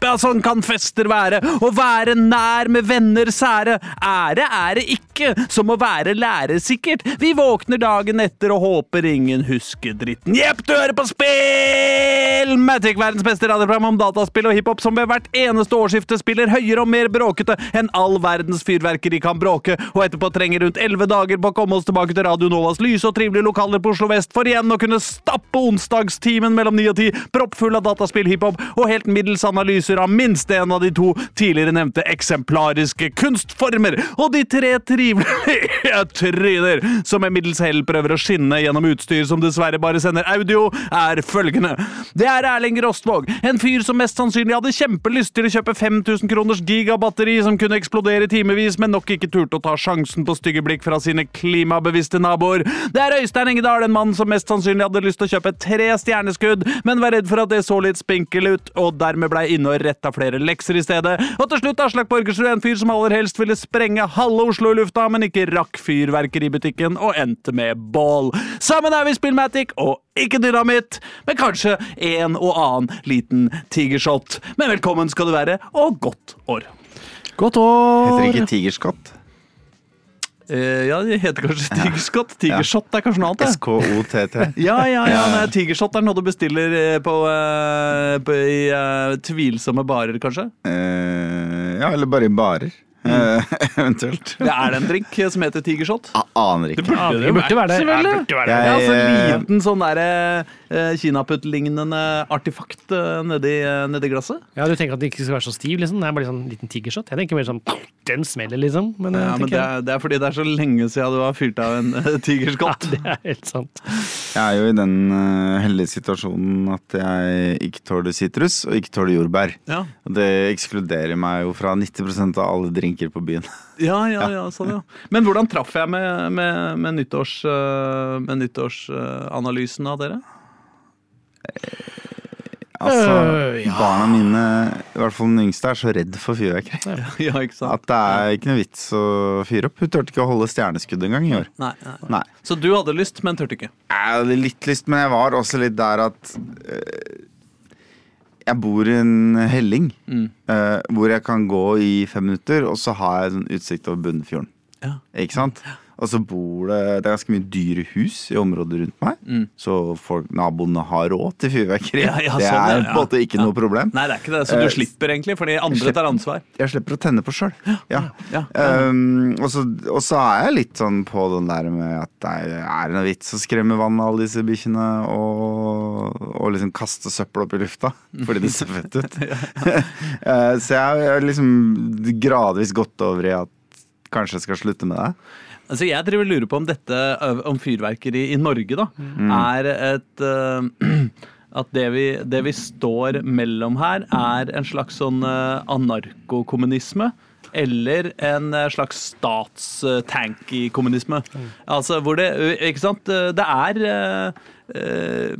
Ja, sånn kan fester være, å være nær med venner sære. Ære er det ikke, som å være læresikkert. Vi våkner dagen etter og håper ingen husker dritten. Jepp, du hører på spill! Matic, verdens beste radioprogram om dataspill og hiphop, som ved hvert eneste årsskifte spiller høyere og mer bråkete enn all verdens fyrverkeri kan bråke, og etterpå trenger rundt elleve dager på å komme oss tilbake til Radio Novas lyse og trivelige lokaler på Oslo vest, for igjen å kunne stappe onsdagstimen mellom ni og ti, proppfull av dataspill, hiphop og helt middels analyser av minst en av de to tidligere nevnte eksemplariske kunstformer, og de tre trivelige tryner som med middels hell prøver å skinne gjennom utstyr som dessverre bare sender audio, er følgende. Det er Erling Rostvåg, en fyr som mest sannsynlig hadde kjempelyst til å kjøpe 5000 kroners gigabatteri som kunne eksplodere timevis, men nok ikke turte å ta sjansen på stygge blikk fra sine klimabevisste naboer. Det er Øystein Engedal, en mann som mest sannsynlig hadde lyst til å kjøpe tre stjerneskudd, men var redd for at det så litt spinkel ut, og dermed blei inne og retta flere lekser i stedet. Og til slutt Aslak Borgersrud, en fyr som aller helst ville sprenge halve Oslo i lufta, men ikke rakk fyrverkeributikken og endte med bål. Sammen er vi Spillmatic og ikke dynamitt, men kanskje en og annen liten tigershot. Men velkommen skal du være, og godt år. Godt år! Heter det ikke tigerskott? Eh, ja, det heter kanskje tigerskott. Tigershot er kanskje noe annet. det. SKOTT. Ja, ja, ja. Nei, Tigershot er noe du bestiller eh, på, eh, på i uh, tvilsomme barer, kanskje. Eh, ja, eller bare i barer. Mm. eventuelt. Det er det en drink som heter tigershot? Aner ikke. Ja, det burde være det. Selvfølgelig. Ja, burde være det. Ja, altså liten sånn derre kinaputt-lignende artifakt eh, nedi, eh, nedi glasset. Ja, Du tenker at det ikke skal være så stiv? liksom? Det er bare sånn liten tigershot. Jeg tenker mer sånn Den smeller, liksom. Men, Ja, men det er, det er fordi det er så lenge siden du har fyrt av en tigerskott. Ja, det er helt sant. Jeg er jo i den eh, heldige situasjonen at jeg ikke tåler sitrus og ikke tåler jordbær. Ja. Det ekskluderer meg jo fra 90% av alle drinker på byen. Ja, ja, ja, sånn, ja. Men hvordan traff jeg med, med, med, nyttårs, eh, med nyttårsanalysen av dere? Altså, Øh, ja. Barna mine, i hvert fall den yngste, er så redd for fyrverkeri. Ja? At det er ikke noe vits å fyre opp. Hun turte ikke å holde stjerneskudd engang i år. Nei, nei. Nei. Så du hadde lyst, men turte ikke? Jeg hadde litt lyst, men jeg var også litt der at eh, Jeg bor i en helling Mm. eh, hvor jeg kan gå i fem minutter, og så har jeg sånn utsikt over Bunnfjorden. Ja. Ikke sant? Og så bor det Det er ganske mye dyre hus i området rundt meg, Mm. så folk, naboene har råd til fyrverkeri. Ja, ja, det sånn, er ja, på en måte ikke noe problem. Nei, det er ikke det. Så du Eh, slipper egentlig, fordi andre slipper. tar ansvar. Jeg slipper å tenne på sjøl. Ja. Um, og, så, er jeg litt sånn på den der med at det er, er noe vits å skremme vann av alle disse bikkjene og, og liksom kaste søppel opp i lufta fordi det ser fett ut. Eh, så jeg har liksom gradvis gått over i at kanskje jeg skal slutte med det. Altså, jeg driver og lurer på om dette, om fyrverkeri i Norge, da, er et uh, At det vi, det vi står mellom her, er en slags sånn uh, anarkokommunisme. Eller en slags statstank i kommunisme. Altså hvor det Ikke sant? Det er ø,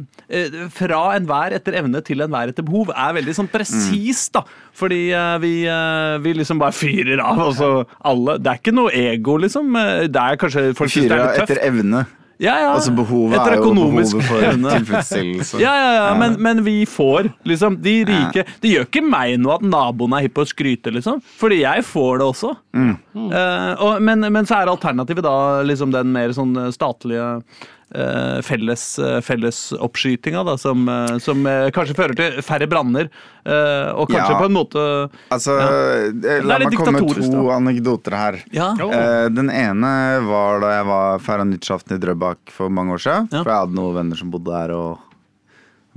fra enhver etter evne til enhver etter behov er veldig sånn presist, da. Fordi eh, vi, eh, vi liksom bare fyrer av. Og så alle Det er ikke noe ego, liksom. Eh, Det er kanskje folk synes det er litt etter evne. Ja, ja. Altså behovet er jo behovet for tilfredsstillelse. Ja, ja, ja, men, men vi får, liksom. De rike Det gjør ikke meg noe at naboen er hypp på å skryte, liksom. Fordi jeg får det også. Mm. Uh, og, men, men så er alternativet da liksom den mer sånn statlige eh, felles, eh, fellesoppskytinga, da, som, eh, som eh, kanskje fører til færre branner. eh, og kanskje Ja. på en måte Altså, ja. La meg komme med to da. anekdoter her. Ja. Jo. Eh, den ene var da jeg var feira nyttårsaften i Drøbak for mange år siden. For jeg hadde noen venner som bodde der og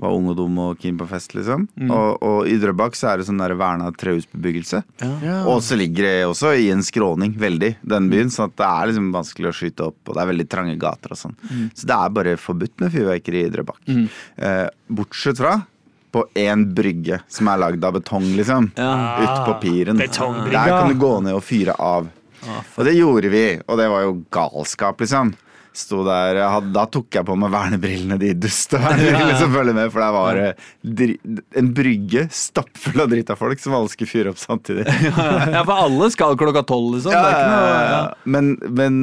var ung og dum og keen på fest, liksom. Mm. Og, og i Drøbak så er det sånn der verna trehusbebyggelse. Ja. Og så ligger det også i en skråning, veldig, den byen. Så at det er liksom vanskelig å skyte opp, og det er veldig trange gater og sånn. Mm. Så det er bare forbudt med fyrverkeri i Drøbak. Eh, bortsett fra på én brygge som er lagd av betong, liksom. Ja. Ute på piren. Der kan du gå ned og fyre av. Og det gjorde vi, og det var jo galskap, liksom. Sto der, hadde, Da tok jeg på meg vernebrillene, de dustevernebrillene som følger med. For der var ja. dri, en brygge stappfull av drita folk som alle skulle fyre opp samtidig. ja, for alle skal klokka tolv, liksom. Det ikke noe, ja. Men, men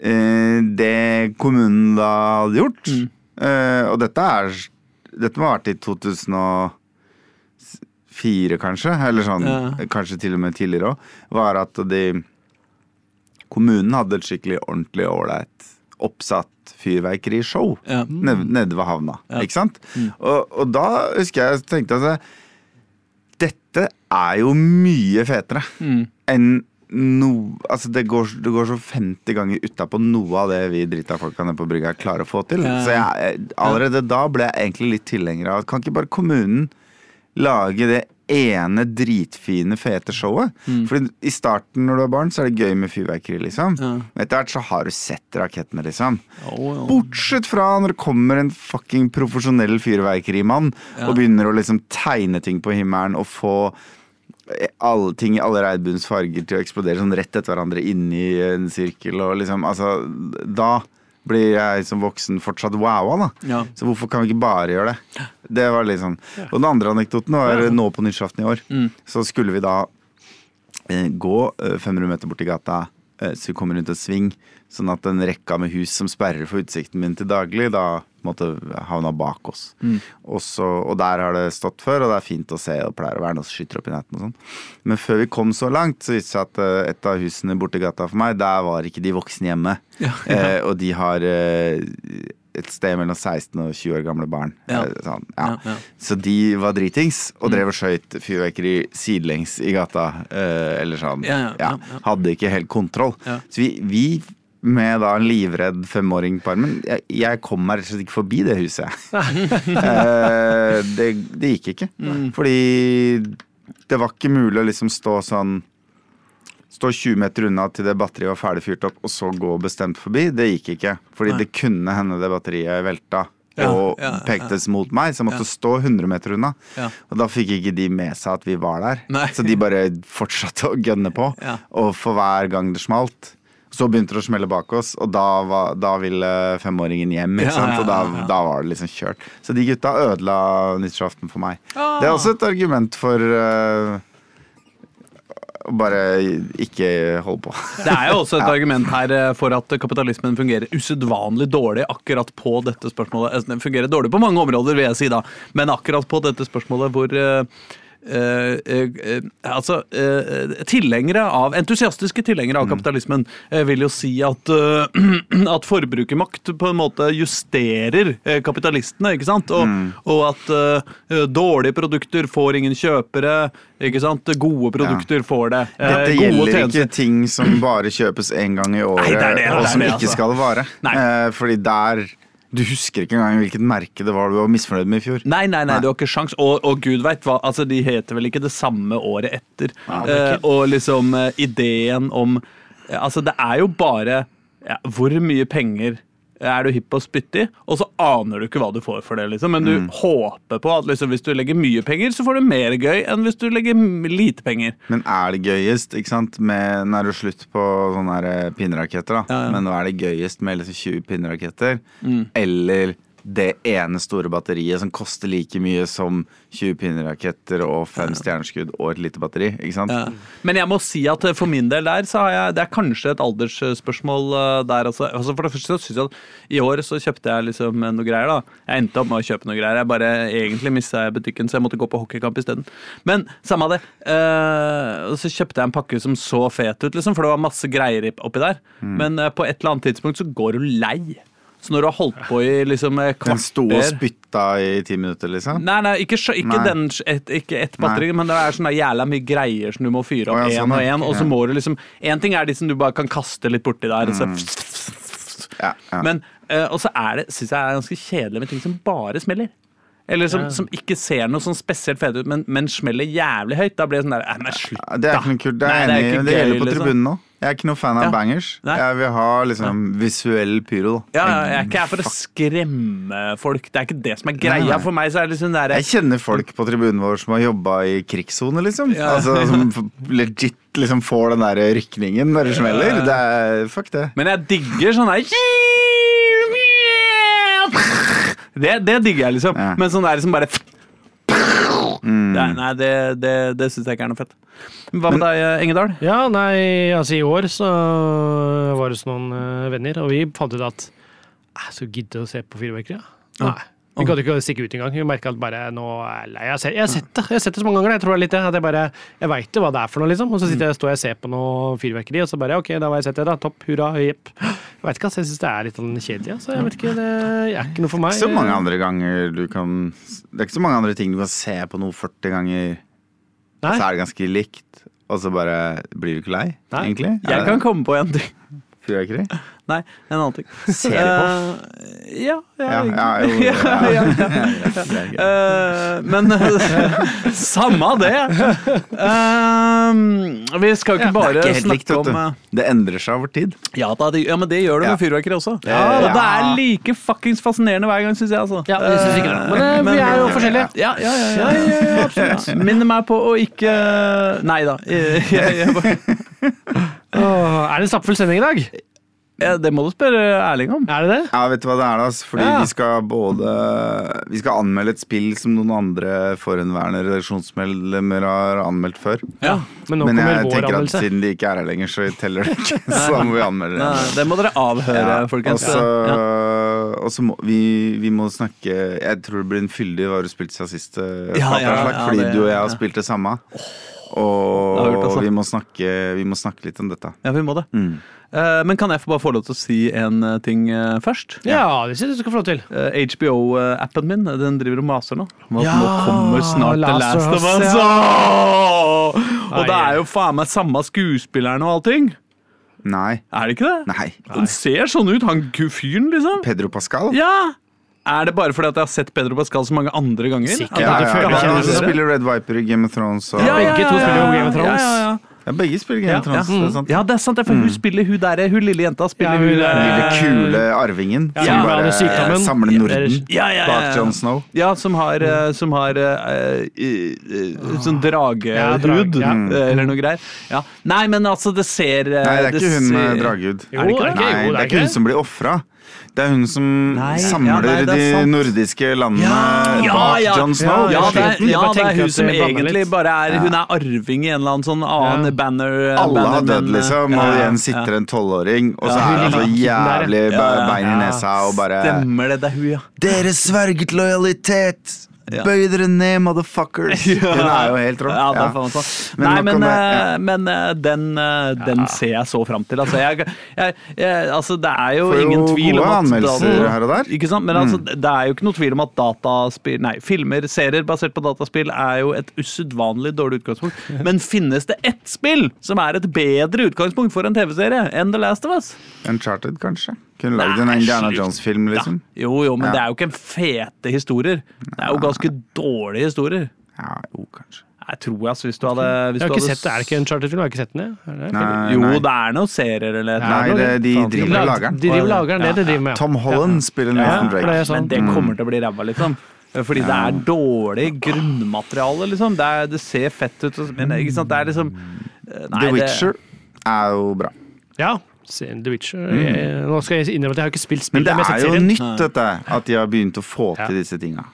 øh, det kommunen da hadde gjort Mm. øh, Og dette er Dette må ha vært i 2004, kanskje. Eller sånn, Ja. kanskje til og med tidligere òg. Var at de Kommunen hadde et skikkelig ordentlig ålreit oppsatt fyrverkerishow Ja. nede, nede ved havna. Ja. Ikke sant? Og, og da husker jeg tenkte at dette er jo mye fetere Mm. enn no, altså det, går, det går så 50 ganger utapå noe av det vi drita folka nede på brygga klarer å få til. Ja. Så jeg, allerede da ble jeg egentlig litt tilhenger av at Kan ikke bare kommunen lage det ene dritfine, fete showet? Fordi i starten når du er barn, så er det gøy med fyrverkeri, liksom. Ja. Men etter hvert så har du sett rakettene, liksom. Oh, oh. Bortsett fra når det kommer en fucking profesjonell fyrverkerimann Ja. og begynner å liksom tegne ting på himmelen og få alle ting i alle regnbuens farger til å eksplodere sånn rett etter hverandre inni en sirkel og liksom Altså, da blir jeg som voksen fortsatt wowa, da. Ja. Så hvorfor kan vi ikke bare gjøre det? Det var litt sånn. Og den andre anekdoten var nå på nyttårsaften i år. Mm. Så skulle vi da eh, gå eh, 500 meter borti gata, eh, så vi kommer rundt et sving, sånn at den rekka med hus som sperrer for utsikten min til daglig, da måtte havna bak oss. Og, så, og der har det stått før, og det er fint å se, og pleier å være noe som skyter opp i netten og sånn. Men før vi kom så langt, så viste det seg at eh, et av husene borti gata for meg, der var ikke de voksne hjemme. Eh, og de har eh, et sted mellom 16 og 20 år gamle barn. Ja. Eh, Sånn, ja. Ja. Så de var dritings og drev og skøyt fyrverkeri sidelengs i gata. Eh, eller sånn. Hadde ikke helt kontroll. Så vi, vi med da en livredd femåring på armen jeg, jeg kom meg rett og slett ikke forbi det huset. eh, det, det gikk ikke. Mm. Fordi det var ikke mulig å liksom stå sånn Stå 20 meter unna til det batteriet var ferdig fyrt opp, og så gå bestemt forbi. Det gikk ikke. Fordi Nei. det kunne hende det batteriet velta Ja, og ja, ja. pektes mot meg, så jeg måtte stå 100 meter unna. Og da fikk ikke de med seg at vi var der. Nei. Så de bare fortsatte å gønne på. Og for hver gang det smalt, så begynte det å smelle bak oss, og da, var, da ville femåringen hjem. Ikke sant? Og da, da var det liksom kjørt. Så de gutta ødela nyttårsaften for meg. Ah. Det er også et argument for å bare ikke holde på. Det er jo også et argument her eh, for at kapitalismen fungerer usedvanlig dårlig akkurat på dette spørsmålet. Altså, Den fungerer dårlig på mange områder, vil jeg si da, men akkurat på dette spørsmålet hvor eh, eh, eh, altså eh, Tilhengere av, entusiastiske tilhengere av kapitalismen eh, vil jo si at, eh, at forbrukermakt på en måte justerer eh, kapitalistene, ikke sant? Og, og at eh, dårlige produkter får ingen kjøpere, ikke sant? Gode produkter får det. Eh, Dette gjelder tjenester. ikke ting som bare kjøpes én gang i året, Nei, det det, det og som det, ikke altså. skal vare. Nei. Eh, fordi der Du husker ikke engang hvilket merke det var du var misfornøyd med i fjor. Nei, nei, nei, Nei. du har ikke sjans. Og, og gud veit hva, altså de heter vel ikke det samme året etter. er Eh, og liksom eh, ideen om eh, Altså, det er jo bare ja, Hvor mye penger er du hypp på å spytte i, og så aner du ikke hva du får for det, liksom. Men du Mm. håper på at liksom, hvis du legger mye penger, så får du mer gøy enn hvis du legger lite penger. Men er det gøyest, ikke sant? Med, nå er det slutt på sånne pinneraketter, da. Ja, ja. Men nå er det gøyest med liksom 20 pinneraketter. Mm. Eller det ene store batteriet som koster like mye som 20 pinneraketter og fem stjerneskudd og et lite batteri. Ikke sant? Ja. Men jeg må si at eh, for min del der, så har jeg Det er kanskje et aldersspørsmål eh, der altså. altså. For det første så synes jeg at i år så kjøpte jeg liksom noe greier, da. Jeg endte opp med å kjøpe noe greier. Jeg bare egentlig mista butikken, så jeg måtte gå på hockeykamp isteden. Men samme av det. Uh, så kjøpte jeg en pakke som så fet ut, liksom, for det var masse greier oppi der. Men uh, på et eller annet tidspunkt så går du lei. Så når du har holdt på i liksom kvarter Den sto og spytta i ti minutter, liksom? Nei, nei, ikke, ikke, Nei. den, et, ikke ett batteri, men det er sånn der jævla mye greier som du må fyre opp én ja, sånn, og én, og så må du liksom Én ting er de som du bare kan kaste litt borti der, så, Ja, ja. men eh, Og så er det, syns jeg er ganske kjedelig med ting som bare smeller. Eller som, som ikke ser noe sånn spesielt fete ut, men, men smeller jævlig høyt. Da blir det sånn der Nei, slutt, da! Det er ikke noe kult. Det er Nei, det er enig i. Det gjelder på liksom. tribunen nå. Jeg er ikke noe fan av bangers. Nei. Jeg vil ha liksom visuell pyro. da. Ja, ja, jeg er ikke her for å skremme folk. Det er ikke det som er greia. Nei. For meg så er det liksom der Jeg kjenner folk på tribunen vår som har jobba i krigssone, liksom. Ja. Altså, som legit liksom får den der rykningen når det smeller. Det er, fuck det. Men jeg digger sånn her det, det digger jeg, liksom. Ja. Men sånn der som bare Mm. det, Nei, det, det, det syns jeg ikke er noe fett. Hva med deg, Engedal? Ja, nei, altså i år så var det hos noen eh, venner, og vi fant ut at jeg skulle gidde å se på fyrverkeri. Ja. Nei. Vi gadd ikke å stikke ut engang. Vi merka at bare nå er jeg har sett, jeg har sett det Jeg har sett det så mange ganger. Jeg tror det er litt det. At jeg bare Jeg veit jo hva det er for noe, liksom. Og så sitter jeg, står jeg og ser på noe fyrverkeri, og så bare OK, da har jeg sett det, da. Topp, hurra, jepp. Jeg vet ikke, altså. Jeg syns det er litt sånn kjedelig. Altså. Jeg vet ikke, det er ikke noe for meg. Ikke så mange andre ganger du kan Det er ikke så mange andre ting du kan se på noe 40 ganger, Nei. så er det ganske likt. Og så bare blir du ikke lei, Nei. egentlig. Jeg kan komme på en ting. Fyrverkeri? Nei, en annen ting. Ser Uh. Eh, ja, ja, Ja, ja, jo, ja. Eh, men samme det. Uh, vi skal ikke bare ikke helt likt, snakke om eh, Det endrer seg over tid. ja, da, det, ja, men det gjør det med fyrverkeri også. Ja, Og det er like fuckings fascinerende hver gang, syns jeg. Altså. Ja, det synes ikke det. Men, eh, vi er jo forskjellige. Ja, ja, ja, ja, ja, ja absolutt. Minner meg på å ikke Nei da. Jeg, jeg, jeg, bare- Oh, er det en stappfull sending i dag? Ja, det må du spørre Erling om. Er det det? Ja, vet du hva det er da? Fordi Ja. vi skal både Vi skal anmelde et spill som noen andre forhenværende redaksjonsmedlemmer har anmeldt før. Ja. Men nå Men kommer jeg vår tenker at siden de ikke er her lenger, så teller det ikke. Så da må vi anmelde det. Nei, det må dere avhøre, Ja, folkens. Og så, Ja. og så må vi, vi må snakke Jeg tror det blir en fyldig Hva har du spilt siden sist? eh, Ja, ja, fordi det- du og jeg har ja. spilt det samme. Det Og altså. vi, må snakke, vi må snakke litt om dette. Ja, vi må det. Mm. Uh, men kan jeg få bare få lov til å si en eh, ting uh, først? Ja, det synes jeg du skal få lov til. Uh, HBO-appen min den driver og maser nå. Om Ja, nå kommer snart The Last Last of Us, Ja. Og det er jo faen meg samme skuespilleren og allting. Nei. Er det ikke det? Nei. Den ser sånn ut, han fyren, liksom. Pedro Pascal? Ja! Er det bare fordi at jeg har sett Pedro Pascal så mange andre ganger? Sikkert. Ja, ja, ja, han spiller Red Viper i Game of Thrones. Og, Ja, ja, Begge to spiller jo ja, Game of Thrones. Ja, ja, ja. Ja, begge spiller Game of Thrones. ja. Det er sant. Ja, det er sant, for hun spiller hun der, hun lille jenta spiller Ja, hun hun der. der Lille kule arvingen Ja, som bare sykdommen. samler Norden Ja, ja, ja, bak John Snow. Ja, som har, eh, som har uh, eh, eh, sånn dragehud, Ja, drag, ja. eh, eller noe greier. Ja. Nei, men altså, det ser uh, Nei, det er ikke hun med ser- dragehud. Jo, Er det ikke? Nei, det er ikke hun som blir ofra. Det er hun som Nei, samler ja, nei, de nordiske landene Ja, bak ja. Jon Snow. Ja, Ja, det er, ja, det er hun som egentlig bare er Ja. Hun er arving i en eller annen sånn annen Ja. banner Alle har banner, dødd, liksom, og igjen sitter ja. en tolvåring, og så Ja, er hun så jævlig bein i nesa og bare Stemmer det, det er hun, ja. Dere sverget lojalitet! Ja. Bøy dere ned, motherfuckers! Hun er jo helt rå. Ja, Ja. Nei, men, eh, men eh, den, eh, den ser jeg så fram til. Altså, jeg, jeg, jeg, altså det er jo Får ingen tvil om at anmeldelser her og der. Ikke sant? Men altså, det er jo ikke noe tvil om at dataspill Nei, filmer, serier basert på dataspill er jo et usedvanlig dårlig utgangspunkt. Men finnes det ett spill som er et bedre utgangspunkt for en TV-serie enn The Last of Us? Uncharted, kanskje? Kunne lagd en Indiana. Jones-film, liksom. Ja. Jo, jo, men Ja. det er jo ikke fete historier. Det er jo ganske dårlige historier. Ja, jo, kanskje. Jeg tror altså, hvis du hadde hvis Jeg har ikke hadde sett det. Er det ikke en charterfilm? Har ikke sett den, jeg. Nei, Jo, nei. det er noen serier eller Nei, det, de driver og lager den. De driver og lager den, det de driver med. Tom Holland spiller Ja, Nathan det Drake. er sånn. Men det kommer til å bli ræva, liksom. Fordi det er dårlig grunnmateriale, liksom. Det, er, det ser fett ut, men ikke sant, det er liksom nei, The det- Witcher er jo bra. Ja. Se The Witcher. Jeg, nå skal jeg innrømme at jeg har ikke spilt Men det men jeg er jo nytt, dette, at de har begynt å få Ja. til disse tinga.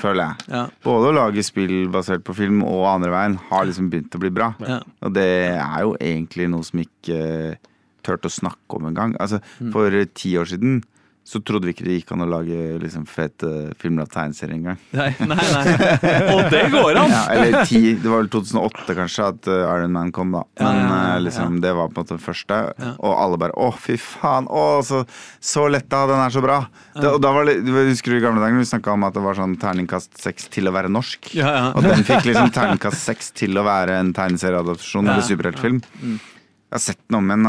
Føler jeg. Ja. Både å lage spill basert på film og andre veien har liksom begynt å bli bra. Ja. Og det er jo egentlig noe som ikke turte å snakke om engang. Altså, Mm. for ti år siden så trodde vi ikke det gikk an å lage liksom, fete filmer av tegneserier engang. Nei, nei, nei. Og det går an! Ja, eller ti, det var vel 2008 kanskje at uh, Iron Man kom, da. Men Ja, ja, ja, uh, liksom, det var på en måte det første. Og alle bare å, fy faen! Å, så, så letta! Den er så bra! Det, og da var det, husker du i gamle dager vi snakka om at det var sånn terningkast seks til å være norsk? Ja, ja. Og den fikk liksom terningkast seks til å være en tegneserieadopsjon eller superheltfilm. Jeg har sett den om igjen.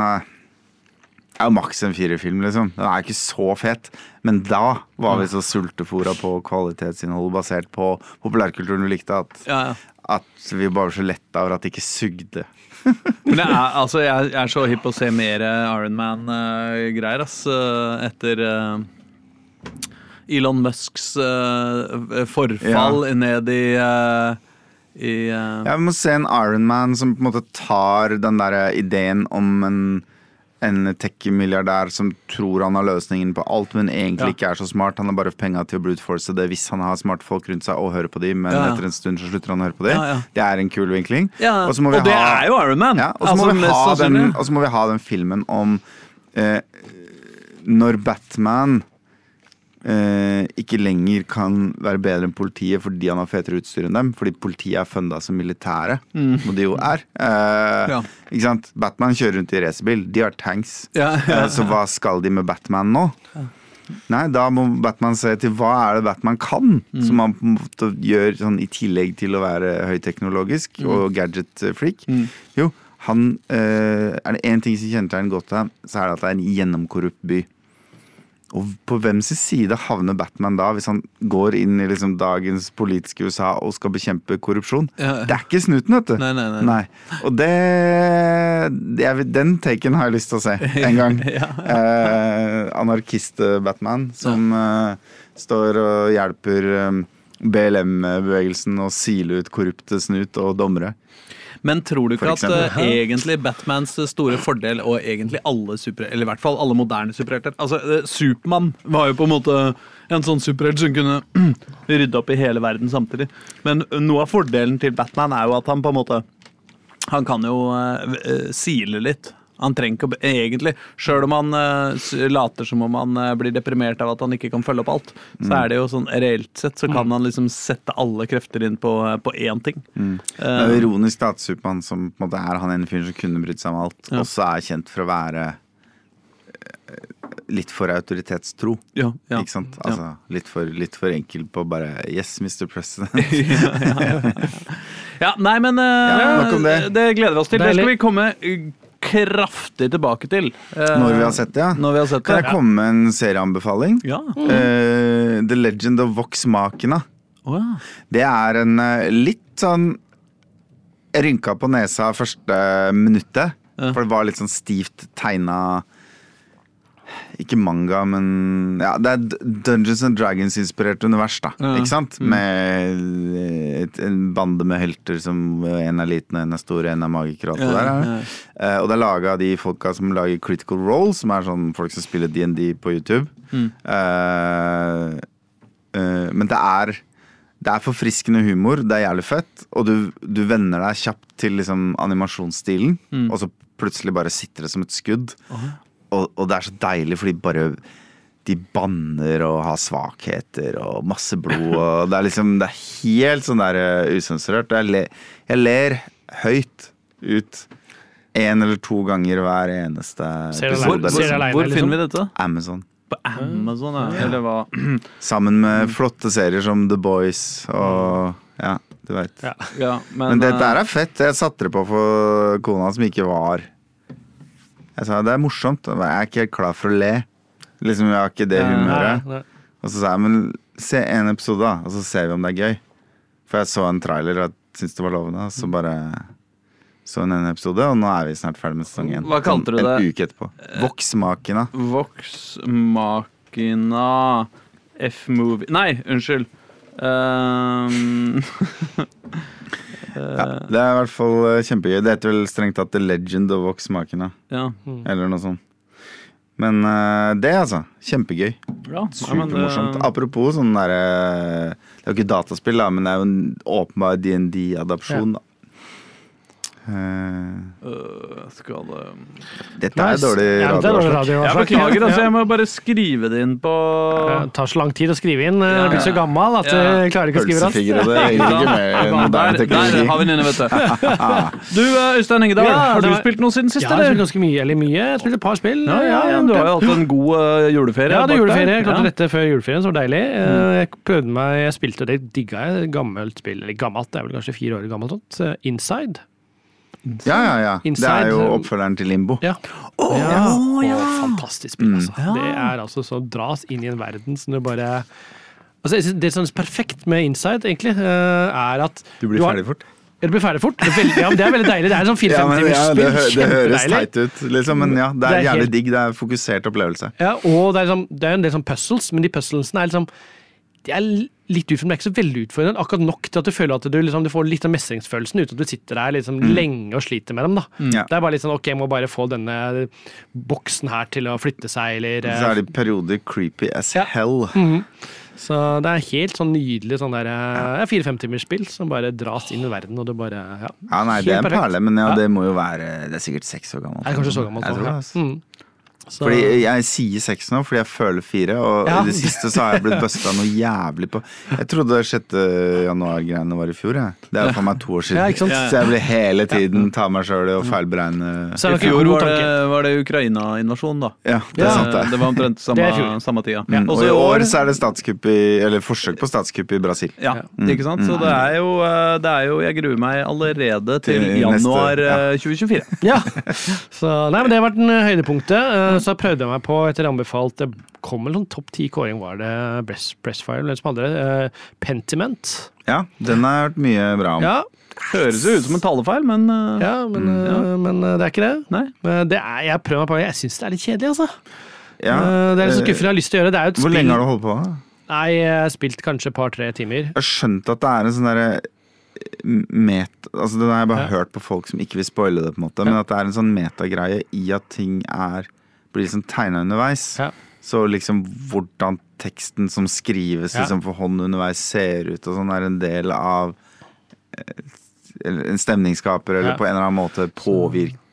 Er jo maks en firerfilm, liksom. Den er ikke så fet. Men da var vi så sultefora på kvalitetsinnhold basert på populærkulturen vi likte, at, Ja, ja. at vi bare var så letta over at det ikke sugde. Men jeg er, altså, jeg er så hypp på å se mer Iron Man-greier, ass. eh, Etter eh, Elon Musks forfall forfall ned i eh, i uh... Ja, Vi må se en Iron Man som på en måte tar den der ideen om en en tech-milliardær som tror han har løsningen på alt, men egentlig Ja. ikke er så smart. Han har bare penga til å brute det hvis han har smarte folk rundt seg og hører på dem, men Ja, ja. etter en stund så slutter han å høre på ja. Det er en kul vinkling. Og så må vi og det ha- er jo Iron Man! Og så må, Altså, ha så må vi ha den filmen om eh, når Batman eh, ikke lenger kan være bedre enn politiet fordi han har fetere utstyr enn dem. Fordi politiet er funda som militære, og de jo er. Eh, Ja. Ikke sant? Batman kjører rundt i racerbil. De har tanks. Ja, ja. Eh, Så hva skal de med Batman nå? Nei, da må Batman se til hva er det Batman kan, som han på en måte gjør sånn i tillegg til å være høyteknologisk og gadget-freak. Jo, han eh, Er det én ting som kjennetegner Gotham, så er det at det er en gjennomkorrupt by. Og på hvem sin side havner Batman da, hvis han går inn i liksom dagens politiske USA og skal bekjempe korrupsjon? Ja. Det er ikke snuten, vet du. Nei, nei, nei. Og det, det Den taken har jeg lyst til å se en gang. eh, Anarkist-Batman som eh, står og hjelper eh, BLM-bevegelsen å sile ut korrupte snut og dommere. Men tror du ikke at uh, egentlig Batmans store fordel, og egentlig alle super, eller i hvert fall alle moderne superhelter Altså, uh, Supermann var jo på en måte en sånn superhelt som kunne rydde opp i hele verden samtidig. Men noe av fordelen til Batman er jo at han på en måte Han kan jo uh, eh, sile litt. Han trenger ikke å egentlig, Sjøl om han uh, later som om han uh, blir deprimert av at han ikke kan følge opp alt, så er det jo sånn reelt sett så kan han liksom sette alle krefter inn på, eh, på én ting. Det er jo ironisk da, at Supermann, som på en måte er han ene fyren som kunne brydd seg om alt, Ja. også er kjent for å være litt for autoritetstro. Ja, ja. Ikke sant? Ja. Altså, litt, for, litt for enkel på bare Yes, Mr. President. Ja, nei, men uh, Ja, det. det gleder vi oss til. Det skal vi komme kraftig tilbake til. eh, Når vi har sett det, ja. Når vi har sett Kan det. jeg komme med en serieanbefaling? Ja. Eh, The Legend of Vox Machina. Oh, ja. Det er en eh, litt sånn Jeg rynka på nesa første minuttet. Ja. For det var litt sånn stivt tegna Ikke manga, men ja, Det er Dungeons and Dragons-inspirert univers, da. Ja. Ikke sant? Med et, en bande med helter som en er liten, en er stor, en er magiker og alt det der. Eh, og det er laga av de folka som lager Critical Role, som er sånn folk som spiller DND på YouTube. Mm. Uh, uh, men det er det er forfriskende humor, det er jævlig fett, og du, du venner deg kjapt til liksom animasjonsstilen, Mm. og så plutselig bare sitter det som et skudd. Og, og det er så deilig, fordi bare de banner og har svakheter og masse blod. Og det er liksom Det er helt sånn der uh, usensurert. Jeg, le, jeg ler høyt ut én eller to ganger hver eneste episode. Hvor, hvor, hvor liksom? finner vi dette? Amazon. På Amazon, ja. Eller hva? Sammen med flotte serier som The Boys og Ja, du veit. Ja. Ja, men, Men dette eh, er fett. Jeg satte det på for kona som ikke var Jeg sa det er morsomt. Jeg er ikke helt klar for å le. Liksom, Jeg har ikke det humøret. Nei, nei. Og så sa jeg men se en episode, da, og så ser vi om det er gøy. For jeg så en trailer og syntes det var lovende, og så bare så en en episode, og nå er vi snart ferdig med sesong én. Hva kalte du en det? uke etterpå. Voksmakina. Voksmakina F-movie Nei, unnskyld. Ehm, Ja, det er i hvert fall eh, kjempegøy. Det heter vel strengt tatt The Legend of Voksmakina, ja. eller noe sånt. Men eh, det, altså. Kjempegøy. ja. Supermorsomt. Ja, Apropos sånn derre Det er jo ikke dataspill, da, men det er jo en åpenbar DND-adopsjon. da Eh, Øh, skal det dette er dårlig radio. Jeg beklager, altså. Jeg må bare skrive det inn på Det tar så lang tid å skrive inn. Ja. Jeg blir så gammel at Ja. jeg klarer ikke å skrive raskt. Det Der, der har vi den inne, vet du. Du, Øystein Engedal, Ja, har du var- spilt noe siden sist, Ja, jeg har spilt ganske mye. Eller mye. Jeg har spilt et par spill. Ja, ja, ja, du har jo hatt en god juleferie. Ja, det er juleferie. Jeg klarte dette før juleferien, så det var deilig. Eh, Jeg prøvde meg, jeg spilte det, digga jeg. Gammelt spill. Eller gammelt, det er vel kanskje fire år gammelt. sånt. Eh, Inside. Ja, ja, ja. Det er jo oppfølgeren til Limbo. Ja. ja. Å, fantastisk spill, altså. Det er altså så dras inn i en verden som du bare Altså, Det som er perfekt med Inside, egentlig, eh, er at Du blir har- ferdig fort. Ja, det blir ferdig fort. Det er veldig, ja, det er veldig deilig. Det er sånn Ja, fire-fem men, timers ja, spill. det, det høres teit ut, liksom, men ja, det Det er er jævlig helt- digg. Det er fokusert opplevelse. Ja, og det er, liksom, det er en del sånn puzzles, men de puzzlesene er liksom de er litt utfordrende, men ikke så veldig utfordrende. Akkurat nok til at du føler at du, liksom, du får litt av mestringsfølelsen uten at du sitter der liksom, lenge og sliter med dem. da. Mm. Det er bare litt sånn ok, jeg må bare få denne boksen her til å flytte seg, eller Så er det perioder creepy as Ja. hell. Så det er helt sånn nydelig sånn der eh, fire-fem timers spill som bare dras inn i verden, og det bare ja. Ja, nei, det er en perfekt. perle, men ja, Ja. det må jo være Det er sikkert seks år gammelt. Er kanskje så gammelt Jeg tror ja. det, altså. Mm. Så- Fordi jeg sier seks nå fordi jeg føler fire, og Ja. i det siste så har jeg blitt busta noe jævlig på Jeg trodde 6. januar-greiene var i fjor, jeg. Det er jo for meg to år siden. Ja, ikke sant? Så jeg blir hele tiden ta meg sjøl i å feilberegne er I fjor var det, var det Ukraina-invasjon, da. Ja, det er sant, det. det. var omtrent samme, samme tida. Mm. Og i år så er det statskupp i Eller forsøk på statskupp i Brasil. Ja, Ja. ikke sant? Så det er, jo, eh, det er jo Jeg gruer meg allerede til januar eh, 2024. Ja. Så, nei, men det har vært en høydepunktet. Eh, Så prøvde jeg meg på, etter anbefalt Det kom vel sånn topp ti kåring, var det Pressfire eller som andre? eh, Pentiment. Ja, den har jeg hørt mye bra om. Ja, Høres jo ut som en talefeil, men eh, ja men, eh, men eh, det er ikke det. Nei. Men Det er, jeg prøver meg på Jeg syns det er litt kjedelig, altså. Ja, det er litt så skuffende jeg har lyst til å gjøre. Det er jo et Hvor lenge har du holdt på? Nei, jeg har spilt kanskje et par-tre timer. Jeg har skjønt at det er en sånn derre met... Altså det har jeg bare Ja. hørt på folk som ikke vil spoile det, på en måte. Men at det er en sånn metagreie i at ting er blir liksom tegna underveis. Ja. Så liksom hvordan teksten som skrives Ja. liksom for hånd underveis ser ut og sånn, er en del av eh, eller en stemningsskaper, eller Ja. på en eller annen måte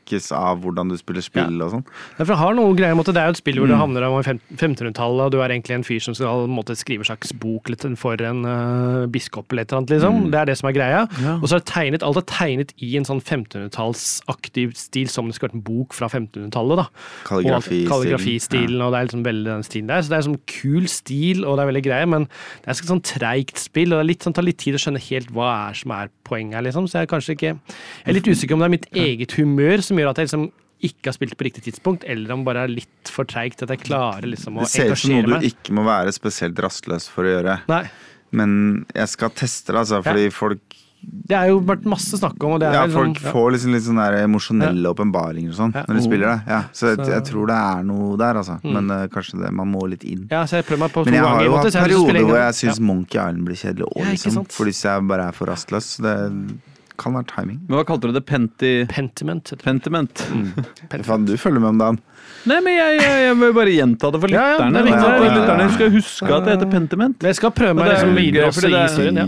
påvirkes av hvordan du spiller spill og sånn. Ja, for det har noen greier, måte, det er jo et spill hvor Mm. du havner om 1500-tallet, og du er egentlig en fyr som skal måte, skrive en slags bok litt for en uh, biskop eller et eller annet, liksom. Mm. Det er det som er greia. Ja. Og så er det tegnet, alt er tegnet i en sånn 1500-tallsaktiv stil, som det skulle vært en bok fra 1500-tallet, da. Kalligrafi. ja. Kalligrafistilen, og det er liksom veldig den stilen der. Så det er sånn kul stil, og det er veldig greie, men det er sånn treigt spill, og det er litt, sånn, tar litt tid å skjønne helt hva er som er poenget liksom. Så jeg er kanskje ikke Jeg er litt usikker om det er mitt eget humør som gjør at jeg liksom ikke har spilt på riktig tidspunkt, eller om det bare er litt for treigt at jeg klarer liksom å Det ser ut som noe engasjere du ikke må være spesielt rastløs for å gjøre. Nei. Men jeg skal teste det, altså, fordi folk Det er jo vært masse snakk om, og det er Ja, liksom- folk får liksom litt sånne emosjonelle åpenbaringer og sånn Ja. når de spiller det. Ja, så jeg, jeg tror det er noe der, altså. Men uh, kanskje det, man må litt inn. Ja, så jeg prøver meg på to Men jeg har jo hatt har perioder hvor jeg syns Monkey Island blir kjedelig òg, Ja, liksom. For hvis jeg bare er for rastløs. Det kan være timing. Men hva kalte du det? Penti... Pentiment. Pentiment. Mm. Pentiment? Faen, du følger med om dagen. Nei, men jeg, jeg, jeg vil bare gjenta det for Ja, ja, ja, Ja, det viktig. lytterne skal huske at det heter Pentiment. Men jeg skal prøve meg er liksom videre gøy, også fordi i det er- historien. Ja.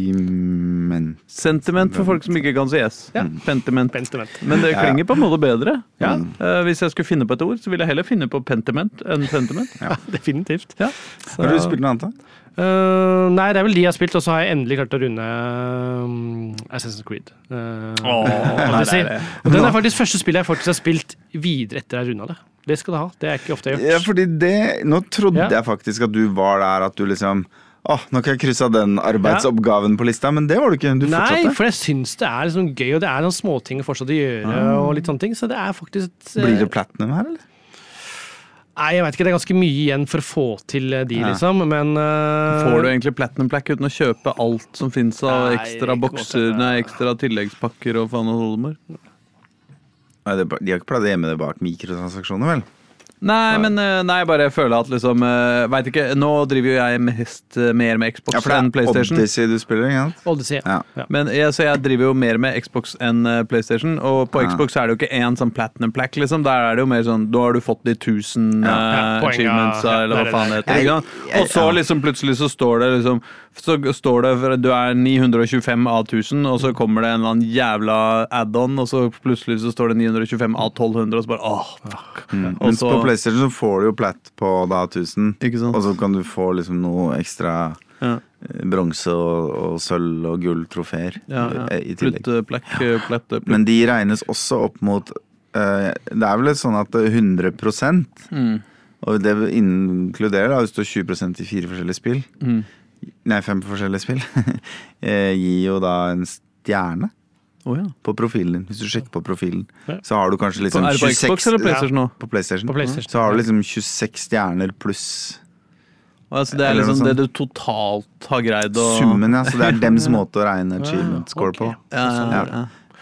Men Sentiment for folk som ikke kan si S. Ja. Pentiment. Pentiment. Men det Ja. klinger på en måte bedre. Ja, Uh, hvis jeg skulle finne på et ord, så ville jeg heller finne på pentiment enn sentiment. definitivt. Ja. har du spilt noe annet, da? Uh, nei, det er vel de jeg har spilt, og så har jeg endelig klart å runde um, Assassin's Creed. Uh, oh, nei, det er det. Og den er faktisk første spillet jeg faktisk har spilt videre etter jeg har runda det. Det skal du ha. Det er ikke ofte jeg har Ja, gjort. fordi det Nå trodde Ja. jeg faktisk at du var der, at du liksom Åh, nå kan jeg krysse av den arbeidsoppgaven på lista, men det var du ikke. Du fortsatte. Nei, for jeg syns det er liksom gøy, og det er noen småting fortsatt å gjøre. og litt sånne ting, Så det er faktisk et, eh, Blir det platinum her, eller? Nei, jeg vet ikke. Det er ganske mye igjen for å få til eh, de, Ja. liksom. Men uh... Får du egentlig platinum plaque uten å kjøpe alt som fins av Nei, ekstra bokser, måte. nei, ekstra tilleggspakker og faen og holder? Nei, det, de har ikke pleid å gjemme det bak mikrotransaksjoner, vel? Nei, men eh, nei, jeg bare føler at liksom uh, Veit ikke. Nå driver jo jeg mest eh, mer med Xbox Ja, for det enn PlayStation. Odyssey du spiller, ikke sant? Odyssey. Ja. Ja. Men jeg, så jeg driver jo mer med Xbox enn eh, PlayStation. Og på Ja. Xbox er det jo ikke én sånn platinum plack, liksom. Der er det jo mer sånn Da har du fått de 1000 Ja, eh, ja. achievements, Ja, eller hva faen det heter. Og så liksom plutselig så står det liksom så står det for du er 925 av 1000, og så kommer det en eller annen jævla add-on, og så plutselig så står det 925 av 1200, og så bare åh, fuck. Mm. Og så- PlayStation så får du jo platt på da 1000, Ikke sant? og så kan du få liksom noe ekstra Ja. eh, bronse og, og sølv og gull-trofeer Ja, ja. eh, i tillegg. Plutt, plekk, plett, plett. Men de regnes også opp mot uh, Det er vel sånn at 100 Mm. Og det inkluderer da hvis du har 20% i fire forskjellige spill, Mm. nei, fem forskjellige spill, eh, gir jo da en stjerne Å ja. på profilen din. Hvis du sjekker på profilen, Ja. så har du kanskje På, liksom er det på 26 Xbox eller PlayStation nå? På PlayStation. På PlayStation. Så har du liksom 26 stjerner pluss Altså, det er liksom det du totalt har greid å summen, ja. Så det er dems måte å regne achievement score på. Ja, ja, ja,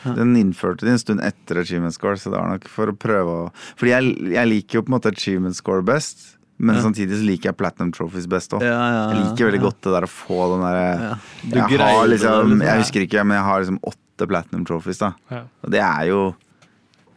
ja. Den innførte de en stund etter achievement score, så det var nok for å prøve å Fordi jeg, jeg liker jo på en måte achievement score best, men Ja. samtidig så liker jeg platinum trophies best òg. Ja, ja, ja. Jeg liker veldig godt det der å få den derre Ja. Jeg har liksom liksom. Jeg husker ikke, men jeg har liksom åtte platinum trophies, da. Ja. Og det er jo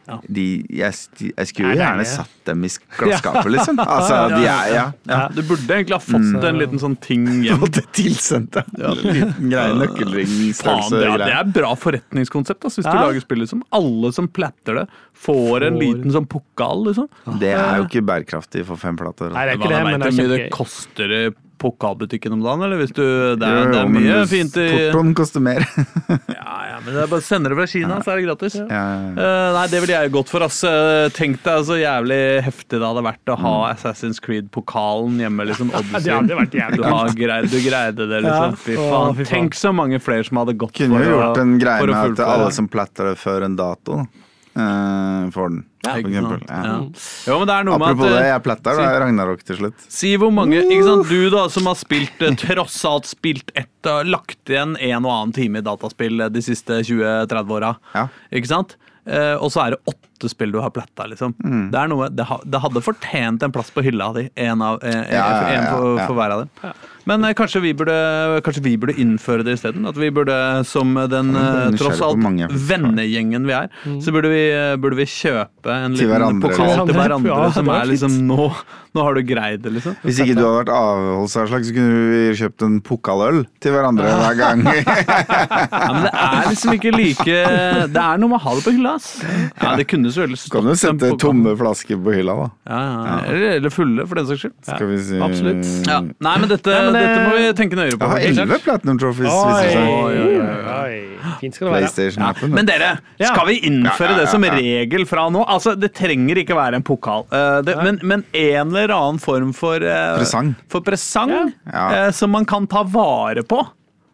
Ja. de, jeg, jeg skulle jo er gjerne satt dem i glasskapet, liksom. Altså, de er ja. Ja, du burde egentlig ha fått en liten sånn ting hjem. Fått det tilsendt, ja. Liten greie, nøkkelring, det, er, det er bra forretningskonsept ass, hvis du lager spill. Liksom. Alle som platter det, får en liten sånn pokal. Liksom. Det er jo ikke bærekraftig for fem plater. Nei, det er ikke det, men det er det kjempegøy. koster i pokalbutikken om dagen? Eller hvis du, det, er, Jo, det jo, er mye hvis fint i Portoen koster mer. ja, ja, men det er bare sender det fra Kina, så er det gratis. Ja, ja, ja. Eh, nei, det ville jeg gått for. ass. Eh, tenk deg så jævlig heftig det hadde vært å ha Mm. Assassin's Creed-pokalen hjemme. liksom, Det hadde vært jævlig Du, har greid, du greide det, liksom. Ja. Fy Å, faen. fy faen. Tenk så mange flere som hadde gått Kunne for jo å gjort en greie med at alle som platter det før en dato, eh, får den. Ja, for eksempel. Ja. Ja. Jo, men det er noe Apropos med det, at eh, jeg pletter si, Ragnarok til slutt. Si hvor mange ikke sant? Du da, som har spilt eh, tross alt spilt ett uh, Lagt igjen en og annen time i dataspill eh, de siste 20-30 åra. Ja. Ikke sant? Eh, og så er det åtte spill du har platta, liksom. Mm. Det, er noe, det, ha, det hadde fortjent en plass på hylla di. En, av, en, Ja, ja, en ja, for, for hver av dem. Men eh, kanskje, vi burde, kanskje vi burde innføre det isteden? At vi burde, som den eh, tross alt mange, vennegjengen vi er, så burde vi, eh, burde vi kjøpe en liten hverandre, pokal liksom. til hverandre, Ja, som er liksom nå, nå har du greid det, liksom. Hvis ikke du hadde vært avholdsavslag, så kunne vi kjøpt en pokaløl til hverandre hver gang. Ja, men det er liksom ikke like Det er noe med å ha det på hylla, ass. Ja, det kunne selvfølgelig stått kan du sette tomme flasker på hylla, da. Ja, ja. Eller, eller fulle, for den saks skyld. Skal vi si absolutt. Ja. Nei, men dette, Nei, men det- dette må vi tenke nøyere på. Jeg har elleve Platinum Trophies. Fint skal det være. Men dere, skal vi innføre Ja, ja, ja, det som regel fra nå? Altså, Det trenger ikke være en pokal, uh, det, men, men en eller annen form for uh, Presang. For presang Ja. eh, som man kan ta vare på.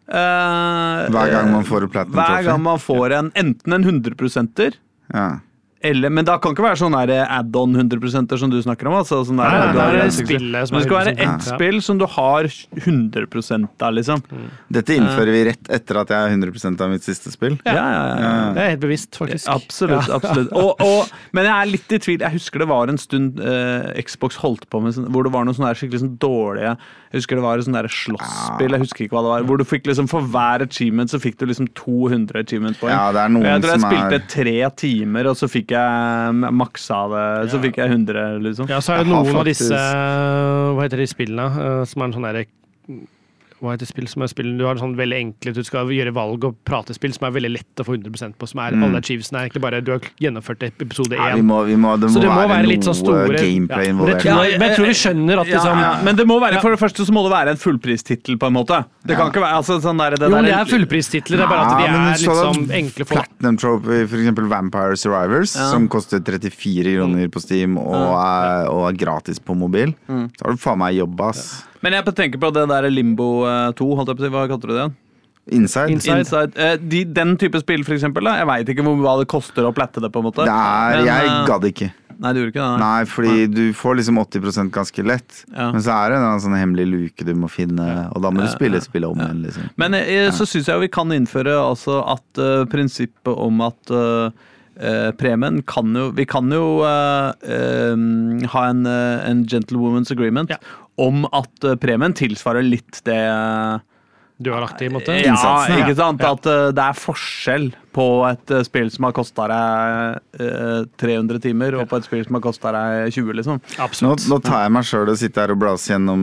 Eh, Hver gang man får en Platinum Hver gang man får en enten en 100 Ja. Eller, men det kan ikke være sånn add-on 100% som du snakker om. Altså, sånn der, Nei, nei, det er spillet det skal være 100%, ett ja. spill som du har 100 av, liksom. Dette innfører vi rett etter at jeg er 100% av mitt siste spill. Ja, ja, ja. ja. Det er helt bevisst, faktisk. Absolutt. absolutt. Og, og, men jeg er litt i tvil. Jeg husker det var en stund uh, Xbox holdt på med sånn, hvor det var noen sånne skikkelig sånn dårlige Jeg husker det var et sånn slåsspill, jeg husker ikke hva det var, hvor du fikk liksom for hver achievement så fikk du liksom 200 achievement-poeng. Ja, det er noen jeg tror jeg som spilte er tre timer, og så fikk jeg maksa det. Så fikk jeg 100, liksom. Ja, så er det noen av disse Hva heter de spillene eh, som er en sånn derre hva heter spill som er spill Du har sånn veldig enkle Du skal gjøre valg og prate spill som er veldig lett å få 100% på. Som er Mm. alle achievesene er egentlig bare Du har gjennomført episode ja, vi må, vi må, Det Så må, det må være, være litt sånn store gameplay involvert. Ja, men jeg tror vi skjønner at liksom ja. Men det må være, for det første så må det være en fullpristittel, på en måte. Det kan ikke være altså, sånn der, det Jo, der, det er fullpristitler, det er bare at de er litt sånn enkle for Platinum Trophy, for eksempel Vampire Survivors, som koster 34 kroner på Steam og er, og er gratis på mobil. Mm. Så har du faen meg jobb, ass. Men jeg tenker på det der Limbo eh, 2, holdt jeg på å si. Hva kalte du det igjen? Inside. Inside. Inside. Eh, de, den type spill, for eksempel. Da. Jeg veit ikke hva det koster å plette det, på en måte. Er, Men, jeg eh, gadd ikke. Nei, du gjorde ikke det? Nei, fordi du får liksom 80 ganske lett. Ja. Men så er det en sånn hemmelig luke du må finne, og da må du spille spillet om igjen, liksom. Men jeg, så syns jeg vi kan innføre altså at uh, prinsippet om at uh, eh, premien kan jo Vi kan jo eh, eh, ha en, eh, en gentlewoman's agreement Ja. Om at eh, premien tilsvarer litt det eh, du har lagt i, måte. Ja, Innsatsen, ja. ikke sant? At uh, det er forskjell på et uh, spill som har kosta deg uh, 300 timer, og på et spill som har kosta deg 20, liksom. Absolutt. nå tar jeg meg sjøl og sitter her og blas gjennom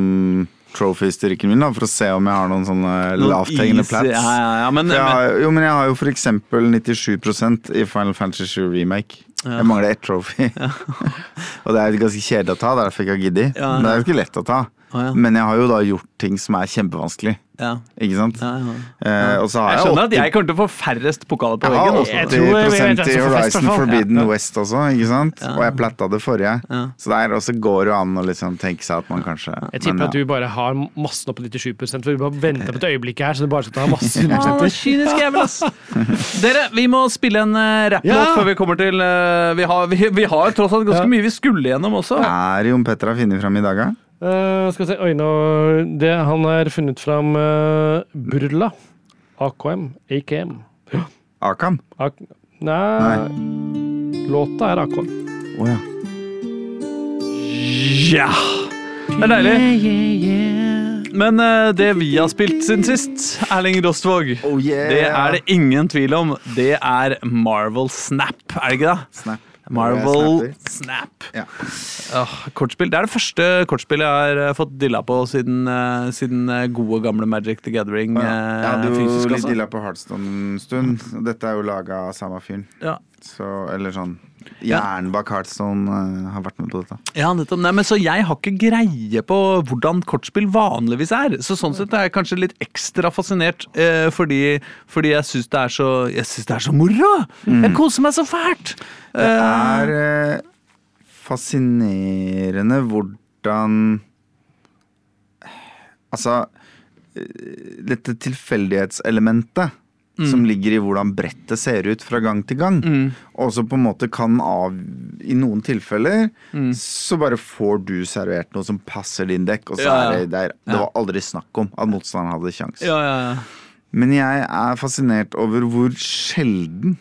trophy-styrken min, da, for å se om jeg har noen sånne lavthengende plats. Ja, ja, ja, men, jeg har, jo, men jeg har jo for eksempel 97% i Final Fantasy 7 Remake. Ja. Jeg mangler ett trophy. og det er ganske kjedelig å ta, derfor jeg ikke har giddet. Men det er jo ikke lett å ta. Ja. Men jeg har jo da gjort ting som er kjempevanskelig. ja, Ikke sant? ja, ja. Eh, og så har Jeg jeg, skjønner at jeg kommer til å få færrest pokaler på veggen. jeg har 80 Jeg jeg vet hvem som i Horizon. Forbidden Ja. West også, ikke sant? Ja. Og jeg platta det forrige. Ja. Så der også går det an å liksom tenke seg at man kanskje Jeg tipper men, at du bare har massen opp på 97% for du bare venter på et øyeblikk her, så du bare skal ta masse kynisk jævel, ass. Dere, vi må spille en uh, rapplåt Ja. før vi kommer til uh, vi, har, vi, vi har tross alt ganske Ja. mye vi skulle gjennom også. Er Jon Petter har funnet fram i dag, da? Eh, skal vi se, oi nå det, Han har funnet fram uh, Burla. AKM. AKM. Akam? Ak nei, låta er AKM. Å ja. Ja! Det er deilig. Men uh, det vi har spilt siden sist, Erling Rostvåg, Oh yeah! det er det ingen tvil om. Det er Marvel Snap, er det ikke det? Snap. Marvel Snap. Ja. Oh, kortspill. Det er det første kortspillet jeg har eh, fått dilla på siden, eh, siden eh, gode, gamle Magic the Gathering. Å ja. du fysisk litt også. dilla på Heartstone en stund. Dette er jo laga av samme fyren. Ja. Så, eller sånn Hjernen bak Heartstone eh, har vært med på dette. Ja, nettopp. Nei, men så jeg har ikke greie på hvordan kortspill vanligvis er. Så sånn sett er jeg kanskje litt ekstra fascinert uh, fordi, fordi jeg syns det, er så- jeg synes det er så moro! Jeg koser meg så fælt! Det er eh, fascinerende hvordan Altså Dette tilfeldighetselementet som ligger i hvordan brettet ser ut fra gang til gang. Og så på en måte kan av I noen tilfeller så bare får du servert noe som passer din dekk, og så Ja, ja. er det der. Det var aldri snakk om at motstanderen hadde kjangs. Ja, ja, ja. Men jeg er fascinert over hvor sjelden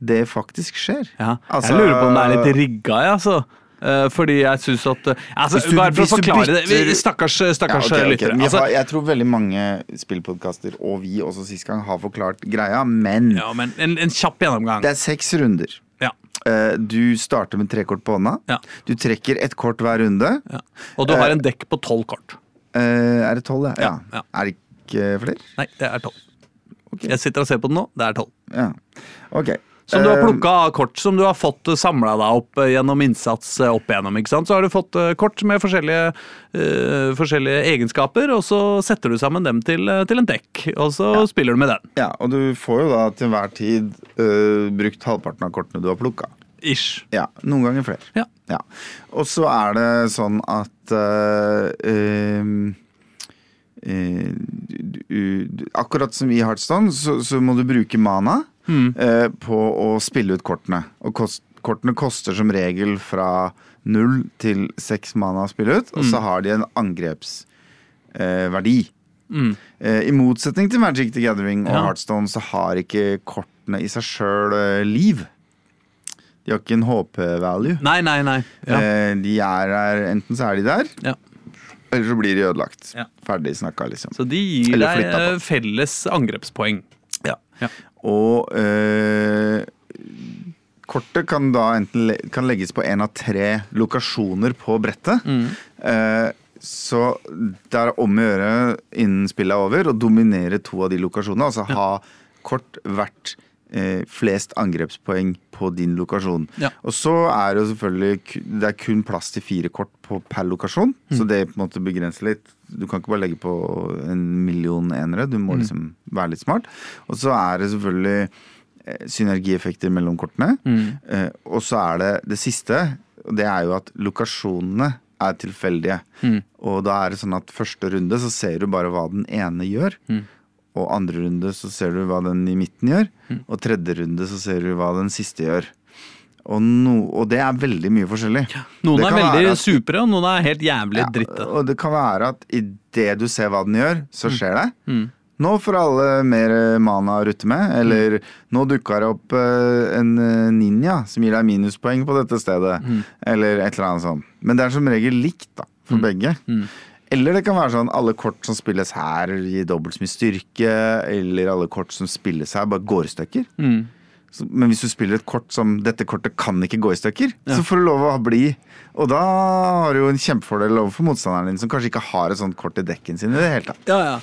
det faktisk skjer. ja. Altså- jeg lurer på om det er litt rigga, jeg, altså. Eh, fordi jeg syns at eh, altså, du- Bare for å forklare det. bytter- vi- Stakkars, stakkars Ja, okay, okay. lyttere. Altså, jeg tror veldig mange spillpodkaster, og vi også sist gang, har forklart greia, men ja, men en, en kjapp gjennomgang. det er seks runder. Ja, Eh, Du starter med tre kort på hånda. Ja. Du trekker ett kort hver runde. ja. Og du har en dekk på tolv kort. Eh, Er det tolv, ja? Ja. Er det ikke flere? Nei, det er tolv. Jeg sitter og ser på den nå. Det er tolv. Ja. Ok. Som du har Eh, plukka av kort som du har fått samla deg opp eh, gjennom innsats eh, opp igjennom. ikke sant? Så har du fått eh, kort med forskjellige, uh, forskjellige egenskaper, og så setter du sammen dem til, eh, til en dekk. Og så spiller du med den. Ja, og du får jo da til enhver tid uh, brukt halvparten av kortene du har plukka. Ish. Ja, noen ganger flere. Ja. ja. Og så er det sånn at uh, ehm, uh, du, du, Akkurat som i Heartstone, så, så må du bruke mana eh, på å spille ut kortene. Og kost, kortene koster som regel fra null til seks mana å spille ut, og så har de en angrepsverdi. Mm. Eh, I motsetning til Magic the Gathering og Ja. Heartstone så har ikke kortene i seg sjøl liv. De har ikke en HP-value. Nei, nei, nei. Ja. Eh, de er der, enten så er de der, Ja. eller så blir de ødelagt. Ja. Ferdig snakka, liksom. Så de gir deg eh, felles angrepspoeng. Ja. Ja. Og eh, kortet kan da enten kan legges på en av tre lokasjoner på brettet. Mm. Eh, så det er om å gjøre innen spillet er over å dominere to av de lokasjonene. Altså ha kort hvert eh, flest angrepspoeng på din lokasjon. Ja. Og så er det jo selvfølgelig Det er kun plass til fire kort på, per lokasjon, Mm. så det på en måte begrenser litt. Du kan ikke bare legge på en million enere, du Mm. må liksom være litt smart. Og så er det selvfølgelig eh, synergieffekter mellom kortene. Mm. Eh, og så er det det siste, og det er jo at lokasjonene er tilfeldige. Mm. Og da er det sånn at første runde så ser du bare hva den ene gjør. Mm. Og andre runde så ser du hva den i midten gjør. Og tredje runde så ser du hva den siste gjør. Og, no, og det er veldig mye forskjellig. Noen Det er veldig at- supre, og noen er helt jævlig Ja, dritte. og det kan være at idet du ser hva den gjør, så skjer det. Mm. Nå får alle mer mana å rutte med, eller nå dukka det opp eh, en eh, ninja som gir deg minuspoeng på dette stedet, Mm. eller et eller annet sånt. Men det er som regel likt da, for begge. Mm. Eller det kan være sånn alle kort som spilles her gir dobbelt så mye styrke, eller alle kort som spilles her bare går i stykker. Mm. Men hvis du spiller et kort som 'dette kortet kan ikke gå i stykker', så får du lov å bli. Og da har du jo en kjempefordel overfor motstanderen din, som kanskje ikke har et sånt kort i dekken sin i det hele tatt. Ja, ja.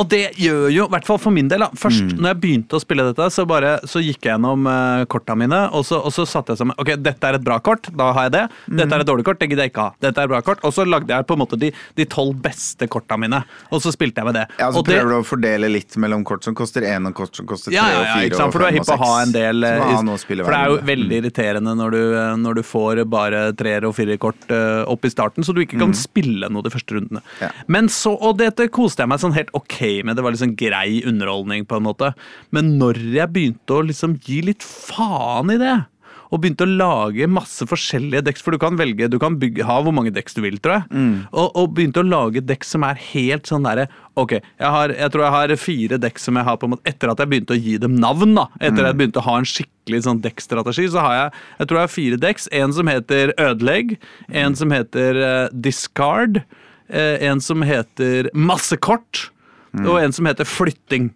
Og det gjør jo, i hvert fall for min del da. Først når jeg begynte å spille dette, så, bare, så gikk jeg gjennom uh, korta mine, og så, og så satte jeg sammen Ok, dette er et bra kort, da har jeg det. Dette er et dårlig kort, det gidder jeg ikke ha. Dette er et bra kort. Og så lagde jeg på en måte de de tolv beste korta mine, og så spilte jeg med det. Ja, Så og det- prøver du å fordele litt mellom kort som koster én, og kort som koster tre ja, ja, og ja, fire ikke sant? og For du er fem og på å ha seks. en del eh, For det er jo veldig irriterende når du, eh, når du får bare treer og fire kort eh, opp i starten, så du ikke kan spille noe de første rundene. Ja. Men så, Og dette koste jeg meg sånn helt ok med, det var liksom grei underholdning på en måte. Men når jeg begynte å liksom gi litt faen i det og begynte å lage masse forskjellige dekks, for du kan velge, du kan bygge, ha hvor mange dekks du vil, tror jeg. Og, og begynte å lage dekk som er helt sånn derre Ok, jeg, har, jeg tror jeg har fire dekk som jeg har på en måte Etter at jeg begynte å gi dem navn, da. Etter at jeg begynte å ha en skikkelig sånn dekkstrategi, så har jeg jeg tror jeg har fire dekks. En som heter Ødelegg, en som heter uh, Discard, Uh, en som heter Masse kort, og en som heter Flytting.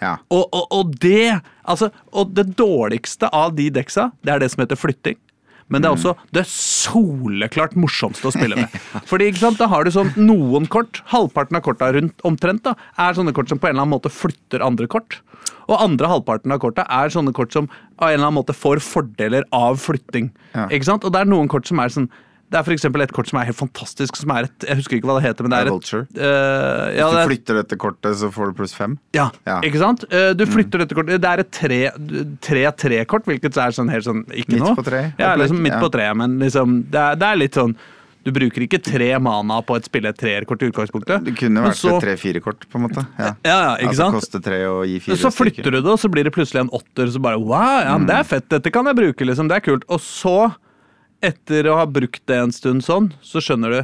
Ja. Og, og, og det altså, Og det dårligste av de deksa, det er det som heter flytting. Men det er også det soleklart morsomste å spille med. Fordi ikke sant, Da har du sånn noen kort, halvparten av korta rundt omtrent, da, er sånne kort som på en eller annen måte flytter andre kort. Og andre halvparten av korta er sånne kort som av en eller annen måte får fordeler av flytting. Ja. Ikke sant? Og det er noen kort som er sånn det er eksempel et kort som er helt fantastisk. som er et, Jeg husker ikke hva det heter. men det er et, Vulture. eh, ja, Hvis det du flytter dette kortet, så får du pluss fem. ja, Ja. ikke sant? Uh, Du flytter dette kortet. Det er et tre-tre-kort, hvilket er sånn helt sånn ikke Midt noe. på tre, Ja, liksom midt ja. på treet, men liksom det er, det er litt sånn Du bruker ikke tre mana på et spille treerkort i utgangspunktet. Det kunne vært så- et tre-fire kort, på en måte. Ja, Ja, ja, ikke altså koste tre og gi fire Så flytter du det, og så blir det plutselig en åtter. Så bare wow, ja, men det er fett, dette kan jeg bruke, liksom. Det er kult. Og så, etter å ha brukt det en stund sånn, så skjønner du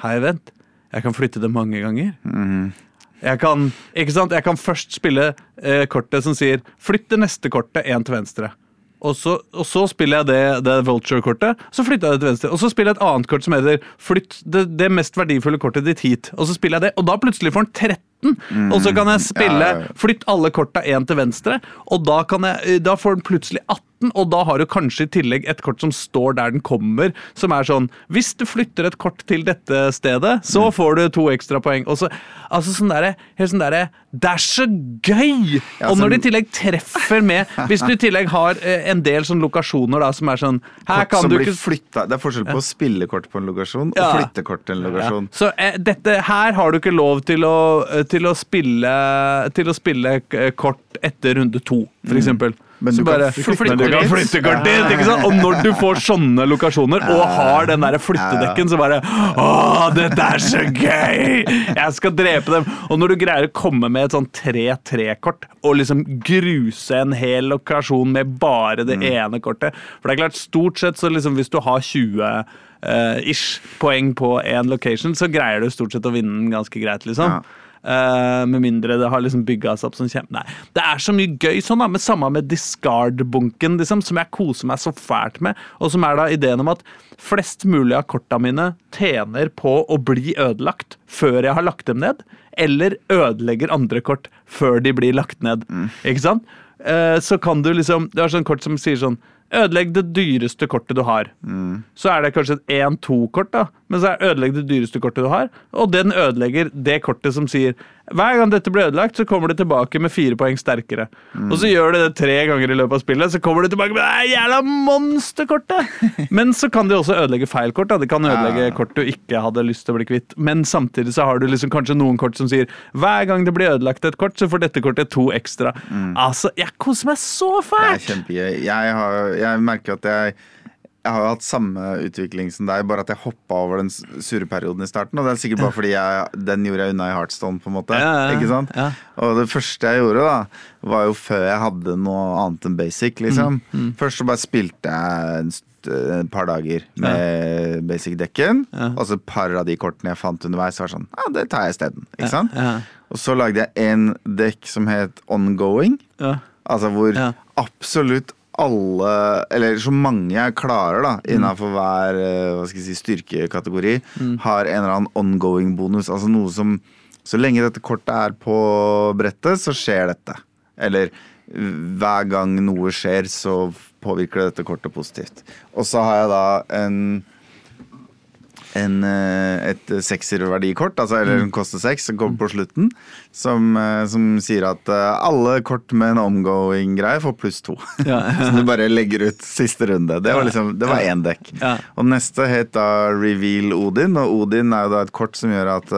Hei, vent. Jeg kan flytte det mange ganger. Jeg kan, ikke sant? Jeg kan først spille eh, kortet som sier 'flytt det neste kortet én til venstre'. Og så, og så spiller jeg det, det Vulture-kortet, så flytter jeg det til venstre. Og så spiller jeg et annet kort som heter 'flytt det, det mest verdifulle kortet ditt hit'. Og så spiller jeg det, og da plutselig får han 13. Og så kan jeg spille Ja, ja, ja. 'flytt alle korta én til venstre', og da, kan jeg, da får den plutselig 18. Og da har du kanskje i tillegg et kort som står der den kommer, som er sånn Hvis du flytter et kort til dette stedet, så får du to ekstra poeng. Og så, altså sånn derre helt sånn derre Det er så gøy! Ja, og når det i tillegg treffer med Hvis du i tillegg har eh, en del sånne lokasjoner da, som er sånn Her Kort kan du ikke flytta. Det er forskjell på å spille kort på en lokasjon Ja. og flytte kort til en lokasjon. Så eh, dette, her har du ikke lov til å, eh, til å spille Til å spille eh, kort etter runde to, eksempel. Mm. Men du, du kan flytte men du kan flytte gardin! ikke sant? Og når du får sånne lokasjoner og har den der flyttedekken, så bare Å, dette er så gøy! Jeg skal drepe dem. Og når du greier å komme med et sånn 3-3-kort og liksom gruse en hel lokasjon med bare det ene kortet For det er klart, stort sett så liksom hvis du har 20 uh, ish poeng på én location, så greier du stort sett å vinne den ganske greit, liksom. Ja. Eh, med mindre det har liksom bygga seg opp sånn kjempe... Nei. Det er så mye gøy sånn, da. Men samme med discard-bunken, liksom, som jeg koser meg så fælt med. Og som er da ideen om at flest mulig av korta mine tjener på å bli ødelagt før jeg har lagt dem ned. Eller ødelegger andre kort før de blir lagt ned. Ikke sant? Uh, så kan du liksom Du har sånn kort som sier sånn Ødelegg det dyreste kortet du har. Så er det kanskje et 1-2-kort, da. Men så ødelegg det dyreste kortet du har. Og den ødelegger det kortet som sier hver gang dette blir ødelagt, så kommer det tilbake med fire poeng sterkere. Og så gjør det det tre ganger i løpet av spillet, så kommer det tilbake med det jævla monsterkortet! Men så kan de også ødelegge feil kort. Da. De kan ødelegge kort du ikke hadde lyst til å bli kvitt. Men samtidig så har du liksom kanskje noen kort som sier hver gang det blir ødelagt et kort, så får dette kortet to ekstra. Altså, jeg koser meg så Det er fælt! kjempegøy. Jeg, har, jeg merker at jeg jeg har jo hatt samme utvikling som deg, bare at jeg hoppa over den sure perioden i starten. Og det er sikkert bare fordi jeg, den gjorde jeg unna i Heartstone, på en måte. Ja, ja, ja. Ikke sant? Ja. Og det første jeg gjorde, da, var jo før jeg hadde noe annet enn basic, liksom. Mm, Først så bare spilte jeg en et par dager med basic-dekken. Ja. Og så et par av de kortene jeg fant underveis, var sånn Ja, det tar jeg isteden. Ikke sant? Ja. Og så lagde jeg en dekk som het Ongoing. Ja. Altså hvor Ja. absolutt alle, eller så mange jeg klarer da, innenfor hver eh, hva skal jeg si, styrkekategori, Mm. har en eller annen ongoing bonus. Altså noe som Så lenge dette kortet er på brettet, så skjer dette. Eller hver gang noe skjer, så påvirker det dette kortet positivt. Og så har jeg da en en, eh, et sekserverdikort, altså, eller den koster seks, som kommer på slutten, som, eh, som sier at eh, alle kort med en omgoing-greie får pluss to. Ja. så du bare legger ut siste runde. Det var liksom, det var én dekk. Ja. Og neste het da Reveal Odin, og Odin er jo da et kort som gjør at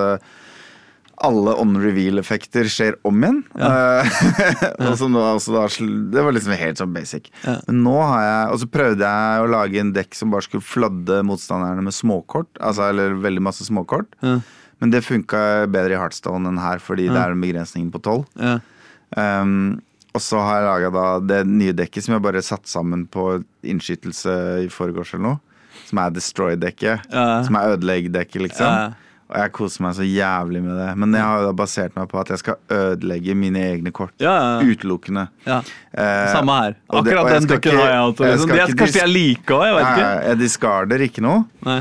eh, alle on-reveal-effekter skjer om igjen. Ja. nå, altså da, det var liksom helt sånn basic. Ja. Men nå har jeg Og så prøvde jeg å lage en dekk som bare skulle fladde motstanderne med småkort. Altså, eller veldig masse småkort. Ja. Men det funka bedre i Heartstone enn her, fordi det er en begrensning på tolv. Ja. Um, og så har jeg laga det nye dekket som jeg bare satt sammen på innskytelse i forgårs eller noe. Som er Destroy-dekket. Ja. Som er ødelegg-dekket, liksom. Og jeg koser meg så jævlig med det. Men jeg har jo da basert meg på at jeg skal ødelegge mine egne kort. Ja, ja. Utelukkende. ja. Eh, Samme her. Akkurat den dukken har jeg også. jeg Liksom. er kanskje jeg liker òg, jeg vet jeg, ikke. jeg discarder ikke noe. Nei.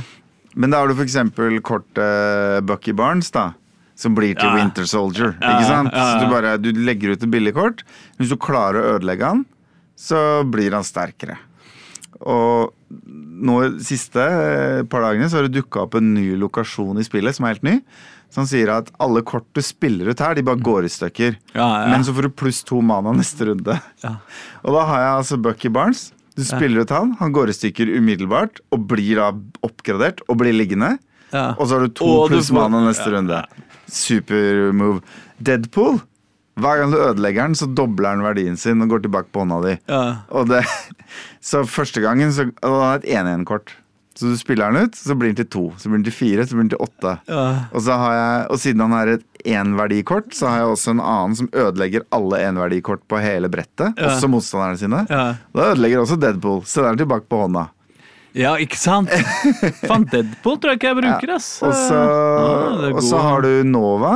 Men da har du eksempel kortet Bucky Barnes, da. Som blir til. Winter Soldier. Ikke sant? Så du bare du legger ut et billig kort. Hvis du klarer å ødelegge han, så blir han sterkere. Og nå siste eh, par dagene så har det dukka opp en ny lokasjon i spillet som er helt ny. Som sier at alle kort du spiller ut her, de bare går i stykker. Ja, ja. Men så får du pluss to mana neste runde. Ja. Og da har jeg altså Bucky Barnes. Du spiller ut han, han går i stykker umiddelbart og blir da oppgradert og blir liggende. Ja. Og så har du to pluss mana neste runde. Super move. Deadpool. Hver gang du ødelegger den, så dobler den verdien sin og går tilbake på hånda di. Ja. Og det, så første gangen så og han har et 1-1-kort. Så du spiller den ut, så blir den til to. Så blir den til fire, så blir den til åtte. Ja. Og, så har jeg, og siden han er et énverdikort, så har jeg også en annen som ødelegger alle énverdikort på hele brettet. Ja. Også motstanderne sine. Ja. Da ødelegger også Deadpool. Så den er tilbake på hånda. ja, ikke sant? Faen, Deadpool tror jeg ikke jeg bruker, ass. Og så, Ah, og så har du Nova,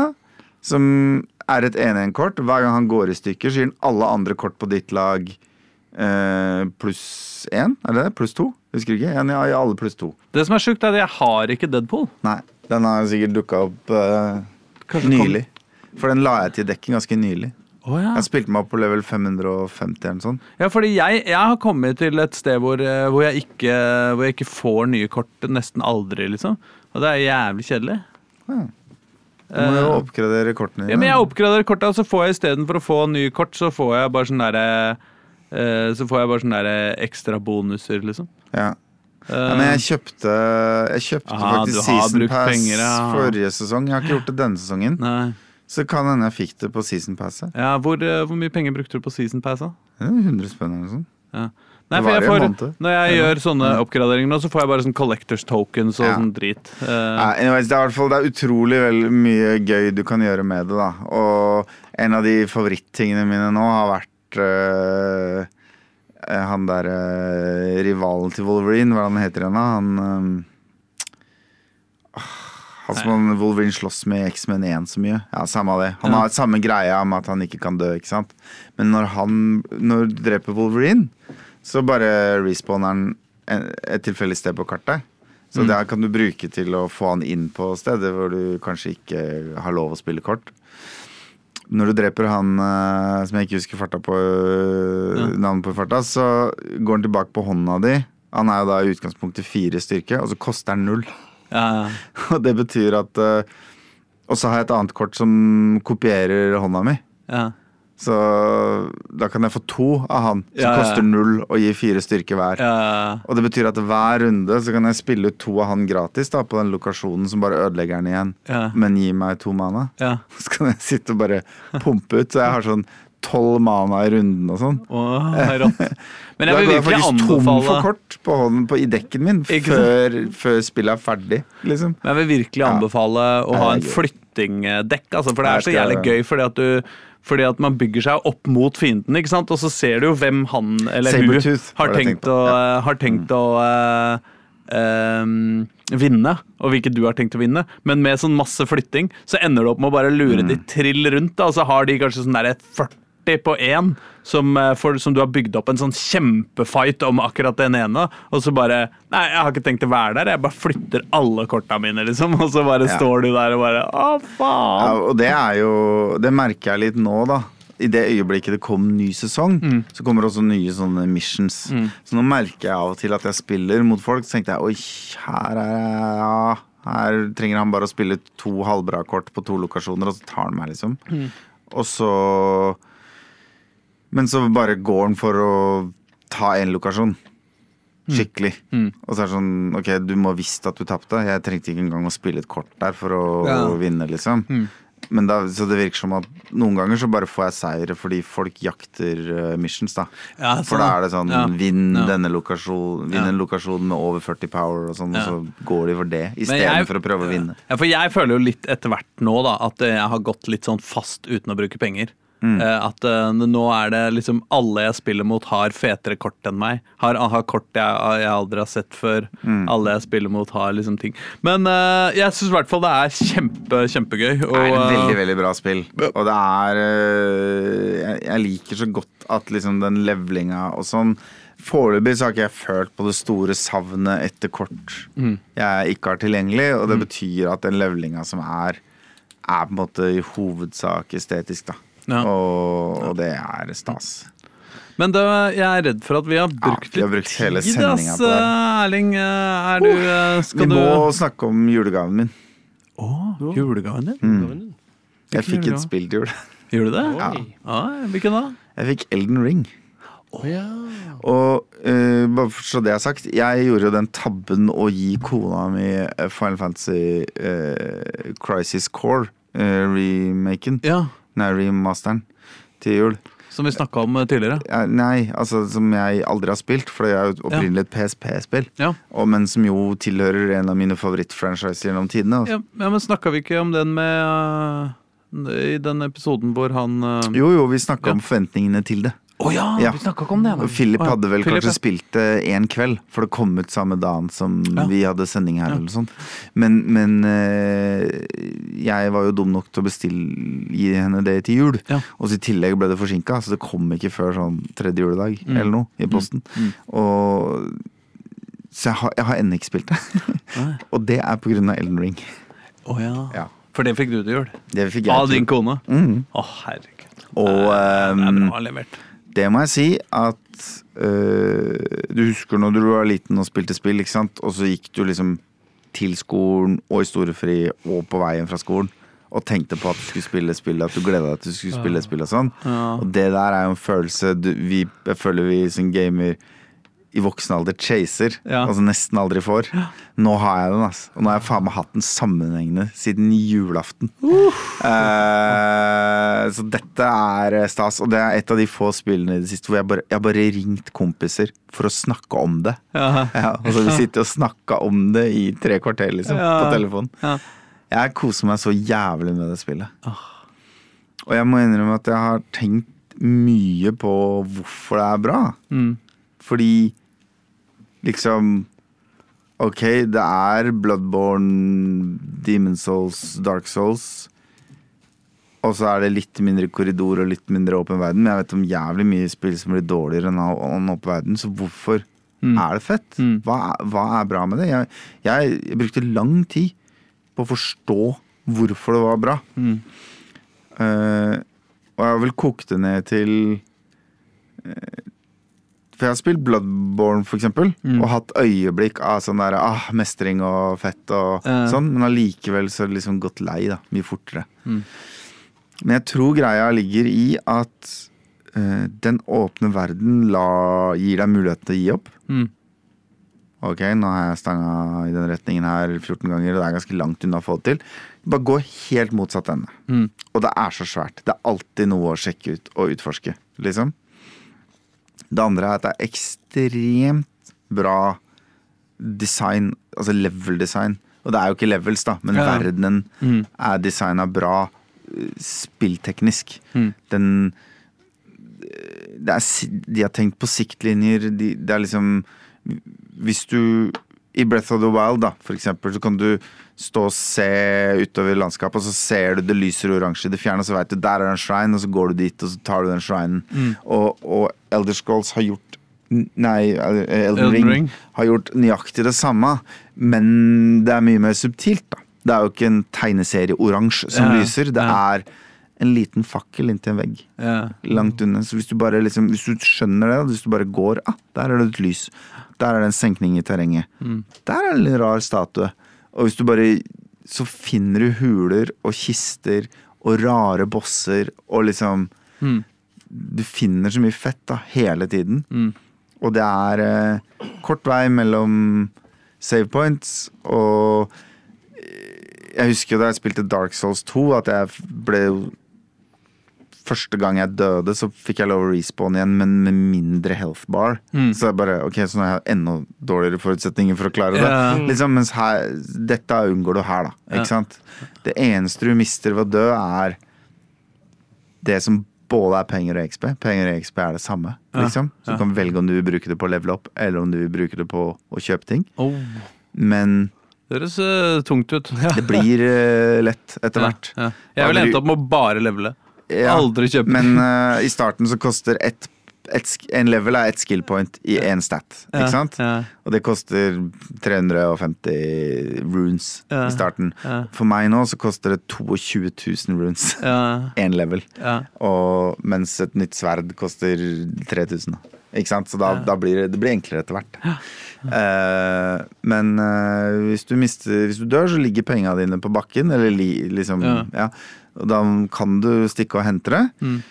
som er et 1-1-kort. Hver gang han går i stykker, så gir han alle andre kort på ditt lag eh, pluss én. Er det det? Pluss to? Husker ikke. En, ja, ja, alle pluss to. Det som er sjukt, er at jeg har ikke Deadpool. Nei, den har sikkert dukka opp eh, nylig. For den la jeg til dekken ganske nylig. Oh, ja. Jeg spilte meg opp på level 550 eller noe sånt. ja, fordi jeg, jeg har kommet til et sted hvor, eh, hvor, jeg ikke, hvor jeg ikke får nye kort nesten aldri, liksom. Og det er jævlig kjedelig. Du må jo Eh, oppgradere kortene Ja, men jeg oppgraderer korta, og så får jeg istedenfor å få nye kort, så får jeg bare sånn derre eh, Så får jeg bare sånne der ekstra bonuser, liksom. Ja. Eh, Ja, men jeg kjøpte, jeg kjøpte Aha, faktisk Season Pass penger, ja. forrige sesong. Jeg har ikke gjort det denne sesongen. Nei. Så kan hende jeg fikk det på Season Passet. Ja, hvor, hvor mye penger brukte du på Season Pass, da? Det er 100 spenn eller noe sånt. Ja. Nei, for jeg får, når jeg gjør sånne oppgraderinger nå, så får jeg bare sånn collectors tokens og Ja. sånn drit. Uh, Ja, anyways, det er, hvert fall, det er utrolig vel mye gøy du kan gjøre med det. da Og en av de favorittingene mine nå har vært eh, han der uh, rivalen til Wolverine, hva heter han heter igjen? da? Han Han som Wolverine slåss med X-Men 1 så mye. Ja, Samme av det. Han Ja. har samme greia om at han ikke kan dø, ikke sant. Men når han Når du dreper Wolverine, så bare respawner han et tilfeldig sted på kartet. Så Mm. det kan du bruke til å få han inn på steder hvor du kanskje ikke har lov å spille kort. Når du dreper han eh, som jeg ikke husker farta på, eh, Ja. navnet på farta, så går han tilbake på hånda di. Han er jo da i utgangspunktet fire styrke, og så koster han null. ja, ja. Og det betyr at eh, Og så har jeg et annet kort som kopierer hånda mi. ja. Så da kan jeg få to av han, som Ja, ja. koster null og gir fire styrke hver. ja. Og det betyr at hver runde så kan jeg spille ut to av han gratis da, på den lokasjonen som bare ødelegger den igjen, men gir meg to mana. ja. Så kan jeg sitte og bare pumpe ut, så jeg har sånn tolv mana i runden og sånn. Rått. Men jeg Da går jeg faktisk faktisk tom for kort på hånden på, i dekken min før, før spillet er ferdig, liksom. Men jeg vil virkelig anbefale å ha en Det flyttingdekk, altså, for det er så jævlig gøy fordi at du fordi at man bygger seg opp mot fienden, ikke sant? og så ser du jo hvem han eller hun Sabertooth har tenkt å, ja. har tenkt å uh, um, vinne, og hvilke du har tenkt å vinne. Men med sånn masse flytting, så ender du opp med å bare lure Mm. de trill rundt, da, og så har de kanskje sånn derre 40 på én. Som, eh, som du har bygd opp en sånn kjempefight om akkurat den ene. Og så bare Nei, jeg har ikke tenkt å være der. Jeg bare flytter alle korta mine, liksom. Og så bare Ja. står du der og bare Å, Ja, faen! og det er jo Det merker jeg litt nå, da. i det øyeblikket det kom ny sesong, så kommer også nye sånne missions. Så nå merker jeg av og til at jeg spiller mot folk, så tenkte jeg oi, her er jeg ja, Her trenger han bare å spille to halvbra kort på to lokasjoner, og så tar han meg, liksom. Og så Men så bare går han for å ta én lokasjon. Skikkelig. Og så er det sånn Ok, du må visst at du tapte. Jeg trengte ikke engang å spille et kort der for å Ja. vinne, liksom. Men da, så det virker som at noen ganger så bare får jeg seire fordi folk jakter uh, missions, da. Ja, For da er det sånn Ja. Vinn denne lokasjon Vinn en lokasjon med over 40 power og sånn, og så går de for det istedenfor å prøve å vinne. Ja, for jeg føler jo litt etter hvert nå da at jeg har gått litt sånn fast uten å bruke penger. Mm. Eh, At uh, nå er det liksom alle jeg spiller mot, har fetere kort enn meg. Har, har kort jeg, jeg aldri har sett før. Mm. Alle jeg spiller mot, har liksom ting. Men uh, jeg syns i hvert fall det er kjempe, kjempegøy. Og, Det er et veldig, veldig bra spill. Og det er uh, jeg, jeg liker så godt at liksom den levelinga og sånn Foreløpig så har ikke jeg følt på det store savnet etter kort Mm. jeg ikke har tilgjengelig, og det betyr at den levelinga som er, er på en måte i hovedsak estetisk, da. Ja. Og, og det er stas. Men det, jeg er redd for at vi har brukt ja, vi har litt brukt hele tid, ass. på det. Erling, er du eh, Vi må du snakke om julegaven min. Å, julegaven din? Mm. Jeg fikk et spill til jul. Gjorde du det? Ja. Ja, hvilken da? Jeg fikk Elden Ring. Ja. Og uh, bare for så det er sagt, jeg gjorde jo den tabben å gi kona mi eh, Final Fantasy uh, Crisis Core, uh, remaken, Ja, nei, remasteren, til jul. Som vi snakka om eh, tidligere. Nei, altså som jeg aldri har spilt, for det er jo opprinnelig et PSP-spill. Ja. Men som jo tilhører en av mine favorittfranchiser gjennom tidene. Altså. Ja, ja men snakka vi ikke om den med uh, I den episoden hvor han uh, Jo, jo, vi snakka Ja. om forventningene til det. Å ja, Ja. vi snakka ikke om det. Og Philip hadde vel Philip, kanskje ja. spilt det én kveld, for det kom ut samme dagen som Ja. vi hadde sending her. Ja. eller sånt. Men, men eh, jeg var jo dum nok til å bestille gi henne det til jul. Ja. Og i tillegg ble det forsinka, så det kom ikke før sånn tredje juledag Mm. eller noe i posten. Og så jeg har, jeg har ennå ikke spilt det. Og det er på grunn av Elden Ring. Oh, ja. Ja. For det fikk du til jul? Det fikk jeg Av din kone? Mhm. Å, herregud. Og, det er ehm, bra levert. Det må jeg si at øh, Du husker når du var liten og spilte spill, ikke sant? Og så gikk du liksom til skolen og i storefri og på veien fra skolen og tenkte på at du skulle spille spillet, at du gleda deg til du skulle spille spill og sånn. Ja. Og det der er jo en følelse du, vi, jeg føler vi som gamer i voksen alder chaser, Ja. altså nesten aldri får. Nå har jeg den, altså. Og nå har jeg faen meg hatt den sammenhengende siden julaften. Eh, så dette er eh, stas, og det er et av de få spillene i det siste hvor jeg bare, jeg har bare ringt kompiser for å snakke om det. Ja. Ja, og så sitter vi og snakka om det i tre kvarter, liksom, på telefonen. Ja. Jeg koser meg så jævlig med det spillet. Og jeg må innrømme at jeg har tenkt mye på hvorfor det er bra. Mm. Fordi liksom Ok, det er Bloodborne, Demon Souls, Dark Souls. Og så er det litt mindre korridor og litt mindre åpen verden. Men jeg vet om jævlig mye spill som blir dårligere enn enn åpen verden, så hvorfor Mm. er det fett? Mm. Hva, er, hva er bra med det? Jeg, jeg, jeg brukte lang tid på å forstå hvorfor det var bra. Mm. Uh, og jeg har vel kokt det ned til eh, For jeg har spilt Bloodborne, for eksempel, Mm. og hatt øyeblikk av sånn der ah, mestring og fett og uh. sånn, men allikevel så liksom gått lei, da. Mye fortere. Mm. Men jeg tror greia ligger i at uh, den åpne verden la, gir deg muligheten til å gi opp. Mm. Ok, nå har jeg stanga i den retningen her 14 ganger, og det er ganske langt unna å få det til. Bare gå helt motsatt ende. Mm. Og det er så svært. Det er alltid noe å sjekke ut og utforske, liksom. Det andre er at det er ekstremt bra design, altså level-design. Og det er jo ikke levels, da, men Ja. verdenen Mm. er designa bra eh, spillteknisk. Mm. Den det er, De har tenkt på siktlinjer. De, det er liksom Hvis du I Breath of the Wild, da, for eksempel, så kan du stå og se utover landskapet, og så ser du det lyser oransje i det fjerne, og så veit du der er en shrine, og så går du dit, og så tar du den shrinen. Mm. Og, og Elder Scrolls har gjort Nei, Elden, Elden Ring, Ring. har gjort nøyaktig det samme, men det er mye mer subtilt, da. Det er jo ikke en tegneserie oransje som Ja, lyser, det ja. er en liten fakkel inntil en vegg. Ja. Langt unna. Så hvis du bare liksom, hvis du skjønner det, hvis du bare går ah, Der er det et lys. Der er det en senkning i terrenget. Der er det en rar statue. Og hvis du bare Så finner du huler og kister og rare bosser og liksom Mm. Du finner så mye fett da, hele tiden. Mm. Og det er eh, kort vei mellom save points og eh, Jeg husker jo da jeg spilte Dark Souls 2, at jeg ble jo Første gang jeg døde, så fikk jeg lov å respawne igjen, men med mindre health bar. Mm. Så jeg bare, ok, så nå har jeg enda dårligere forutsetninger for å klare det. Ja. Liksom, mens her, dette unngår du her, da. Ikke Ja. sant? Det eneste du mister ved å dø, er det som både er penger og XP. Penger og XP er det samme. Ja. Liksom. Så du kan velge om du vil bruke det på å level up, eller om du vil bruke det på å kjøpe ting. Oh, Men det høres uh, tungt ut. det blir uh, lett etter hvert. Ja, ja. Jeg ville Aldri- endt opp med å bare levele. Ja, Aldri kjøpe. Men uh, i starten så koster ett et, en level er ett skill point i én stat. Ja, Ikke sant? ja. Og det koster 350 runes Ja, i starten. For meg nå så koster det 22 000 runes. Én level. Og mens et nytt sverd koster 3000. Ikke sant? Så da, da blir det, det blir enklere etter hvert. Uh, men uh, hvis, du mister, hvis du dør, så ligger penga dine på bakken. Eller li, liksom Ja. Da kan du stikke og hente det, Mm.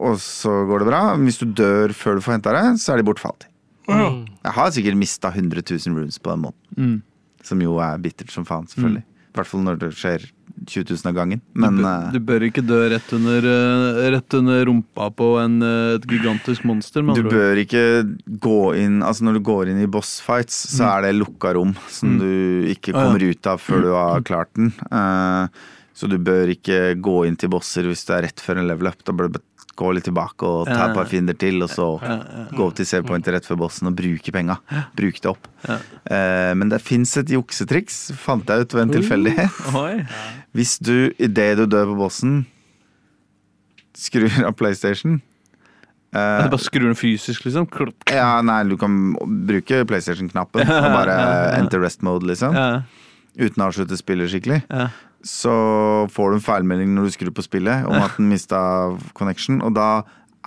og så går det bra. Hvis du dør før du får henta det, så er de bortfalt. Mm. Jeg har sikkert mista 100 000 runes på den måten. Mm. Som jo er bittert som faen, selvfølgelig. I hvert fall når det skjer 20 000 av gangen. Men du, bør, eh, du bør ikke dø rett under, eh, rett under rumpa på en, eh, et gigantisk monster. med Du andre bør ikke gå inn Altså Når du går inn i boss fights, så er det lukka rom som Mm. du ikke kommer ut av før du har klart den. Eh, så du bør ikke gå inn til bosser hvis du er rett før en level up. Da bør du gå litt tilbake og ta et par fiender til, og så gå til save pointer rett før bossen og bruke penga. Bruke det opp. Eh, men det fins et juksetriks, fant jeg ut ved en tilfeldighet. Hvis du idet du dør på bossen, skrur av PlayStation eh, er bare skrur den fysisk, liksom. Ja, nei, du kan bruke PlayStation-knappen og bare enter rest mode, liksom. Uten å avslutte spillet skikkelig. Så får du en feilmelding når du skrur på spillet om at den mista connection, og da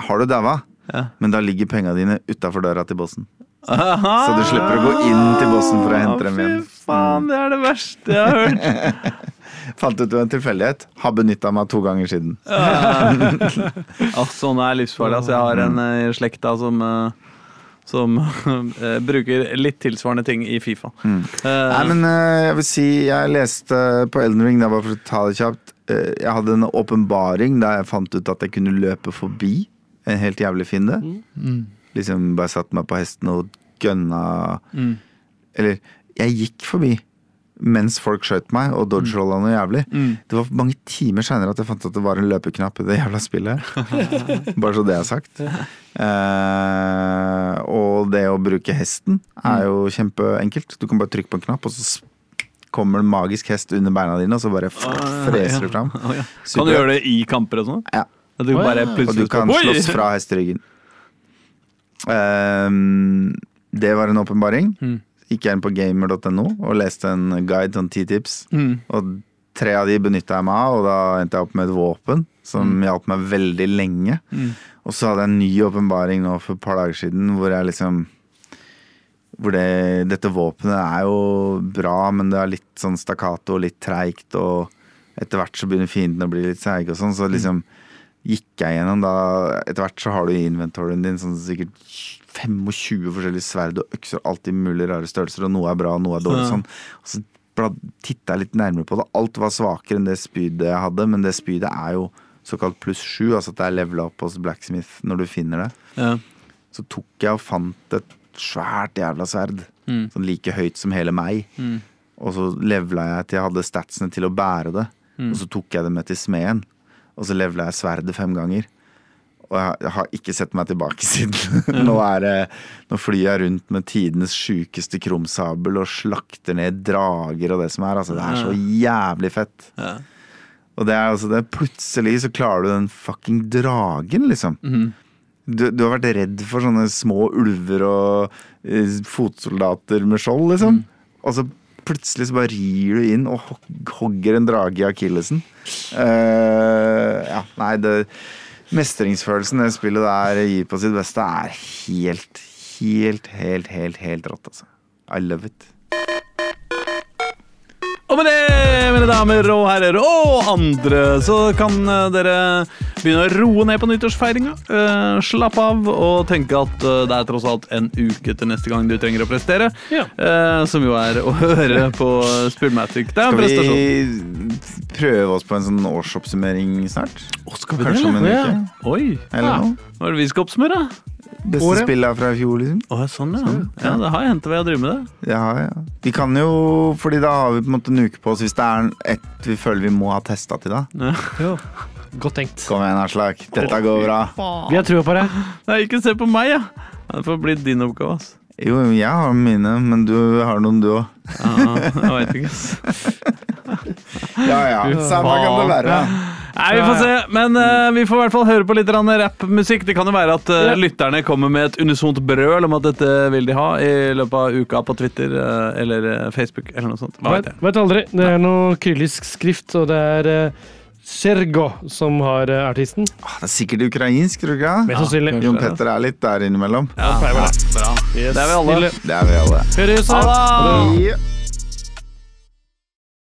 har du daua. Ja. Men da ligger penga dine utafor døra til bossen. Aha! Så du slipper å gå inn til bossen for å hente dem igjen. Fy faen, det er det verste jeg har hørt. Fant ut ved en tilfeldighet. Har benytta meg to ganger siden. Ja, sånn er livsfarlig. Altså, jeg har en eh, i slekta som eh, som uh, bruker litt tilsvarende ting i Fifa. Eh, Nei, men uh, jeg vil si Jeg leste på Elden Ring, det var for å ta det kjapt. eh, jeg hadde en åpenbaring der jeg fant ut at jeg kunne løpe forbi en helt jævlig fiende. Liksom bare satte meg på hesten og gønna Mm. Eller, jeg gikk forbi mens folk skjøt meg og dodge-rolla noe jævlig. Mm. Det var mange timer seinere at jeg fant at det var en løpeknapp i det jævla spillet. Bare så det er sagt. Uh, og det å bruke hesten er jo kjempeenkelt. Du kan bare trykke på en knapp, og så kommer det en magisk hest under beina dine, og så bare freser du fram. Super. Kan du gjøre det i kamper og sånn? Ja. Du bare. Og du kan slåss fra hesteryggen. Uh, det var en åpenbaring. Mm. Gikk jeg inn på gamer.no og leste en guide, sånn ti tips. Mm. Og tre av de benytta jeg meg av, og da endte jeg opp med et våpen som hjalp meg veldig lenge. Mm. Og så hadde jeg en ny åpenbaring nå for et par dager siden hvor jeg liksom hvor det, dette våpenet er jo bra, men det er litt sånn stakkato og litt treigt, og etter hvert så begynner fiendene å bli litt seige og sånn, så liksom gikk jeg gjennom da Etter hvert så har du i inventoryen din sånn sikkert 25 forskjellige sverd og økser, alltid mulig rare størrelser, og noe er bra, og noe er dårlig. Sånn. Og så titta jeg litt nærmere på det. Alt var svakere enn det spydet jeg hadde, men det spydet er jo såkalt pluss sju, altså at det er levela opp hos Blacksmith når du finner det. Ja. Så tok jeg og fant et svært jævla sverd, Mm. sånn like høyt som hele meg. Mm. Og så levela jeg til jeg hadde statsene til å bære det. Mm. Og så tok jeg det med til smeden. Og så levela jeg sverdet fem ganger. Og jeg, har ikke sett meg tilbake siden. nå, er det, nå flyr jeg rundt med tidenes sjukeste krumsabel og slakter ned drager og det som er. Altså, det er så jævlig fett. Ja. Og det er altså det, plutselig så klarer du den fucking dragen, liksom. Mhm. Du, du har vært redd for sånne små ulver og uh, fotsoldater med skjold, liksom. Og så plutselig så bare rir du inn og hogger en drage i akillesen. Uh, ja. Nei, det mestringsfølelsen det spillet der gir på sitt beste, er helt, helt, helt, helt, helt rått, altså. I love it. Og med det, mine damer og herrer, og andre, så kan eh, dere begynne å roe ned på nyttårsfeiringa. Uh, slappe av og tenke at uh, det er tross alt en uke til neste gang du trenger å prestere. Ja. Uh, som jo er å høre på Spillmatic. Det er en Skal prestasjon. vi prøve oss på en sånn årsoppsummering snart? skal vi Kanskje om en Ja. uke? Oi, Eller Ja. noe? hva er det vi skal oppsummere? Beste Året? spillet fra i fjor, liksom? Åh, sånn, ja. ja. Det har hendt ved å drive med det. Ja, ja. Vi kan jo, fordi da har vi på en måte en uke på oss hvis det er et vi føler vi må ha testa til da. Ja. Jo. Godt tenkt. Kom igjen, Aslak. Dette går bra. Vi har trua på det. Nei, ikke se på meg, ja. Det får bli din oppgave. ass. Jo, jeg har mine, men du har noen, du òg. Ja, jeg vet ikke. ass. Ja ja, samme kan det være. Nei, Vi får se, men uh, vi får i hvert fall høre på litt rappmusikk. Det kan jo være at uh, lytterne kommer med et unisont brøl om at dette vil de ha i løpet av uka på Twitter uh, eller Facebook eller noe sånt. Hva vet jeg. vet aldri. Det er noe kyrillisk skrift, og det er uh, Sergo som har artisten. Ah, Det er sikkert ukrainsk, tror du ikke? Ja, ja, Jon Petter er litt der innimellom. Ja, pleier bra. Yes. Det er vi alle. Det er vi alle. Høres. Ha det!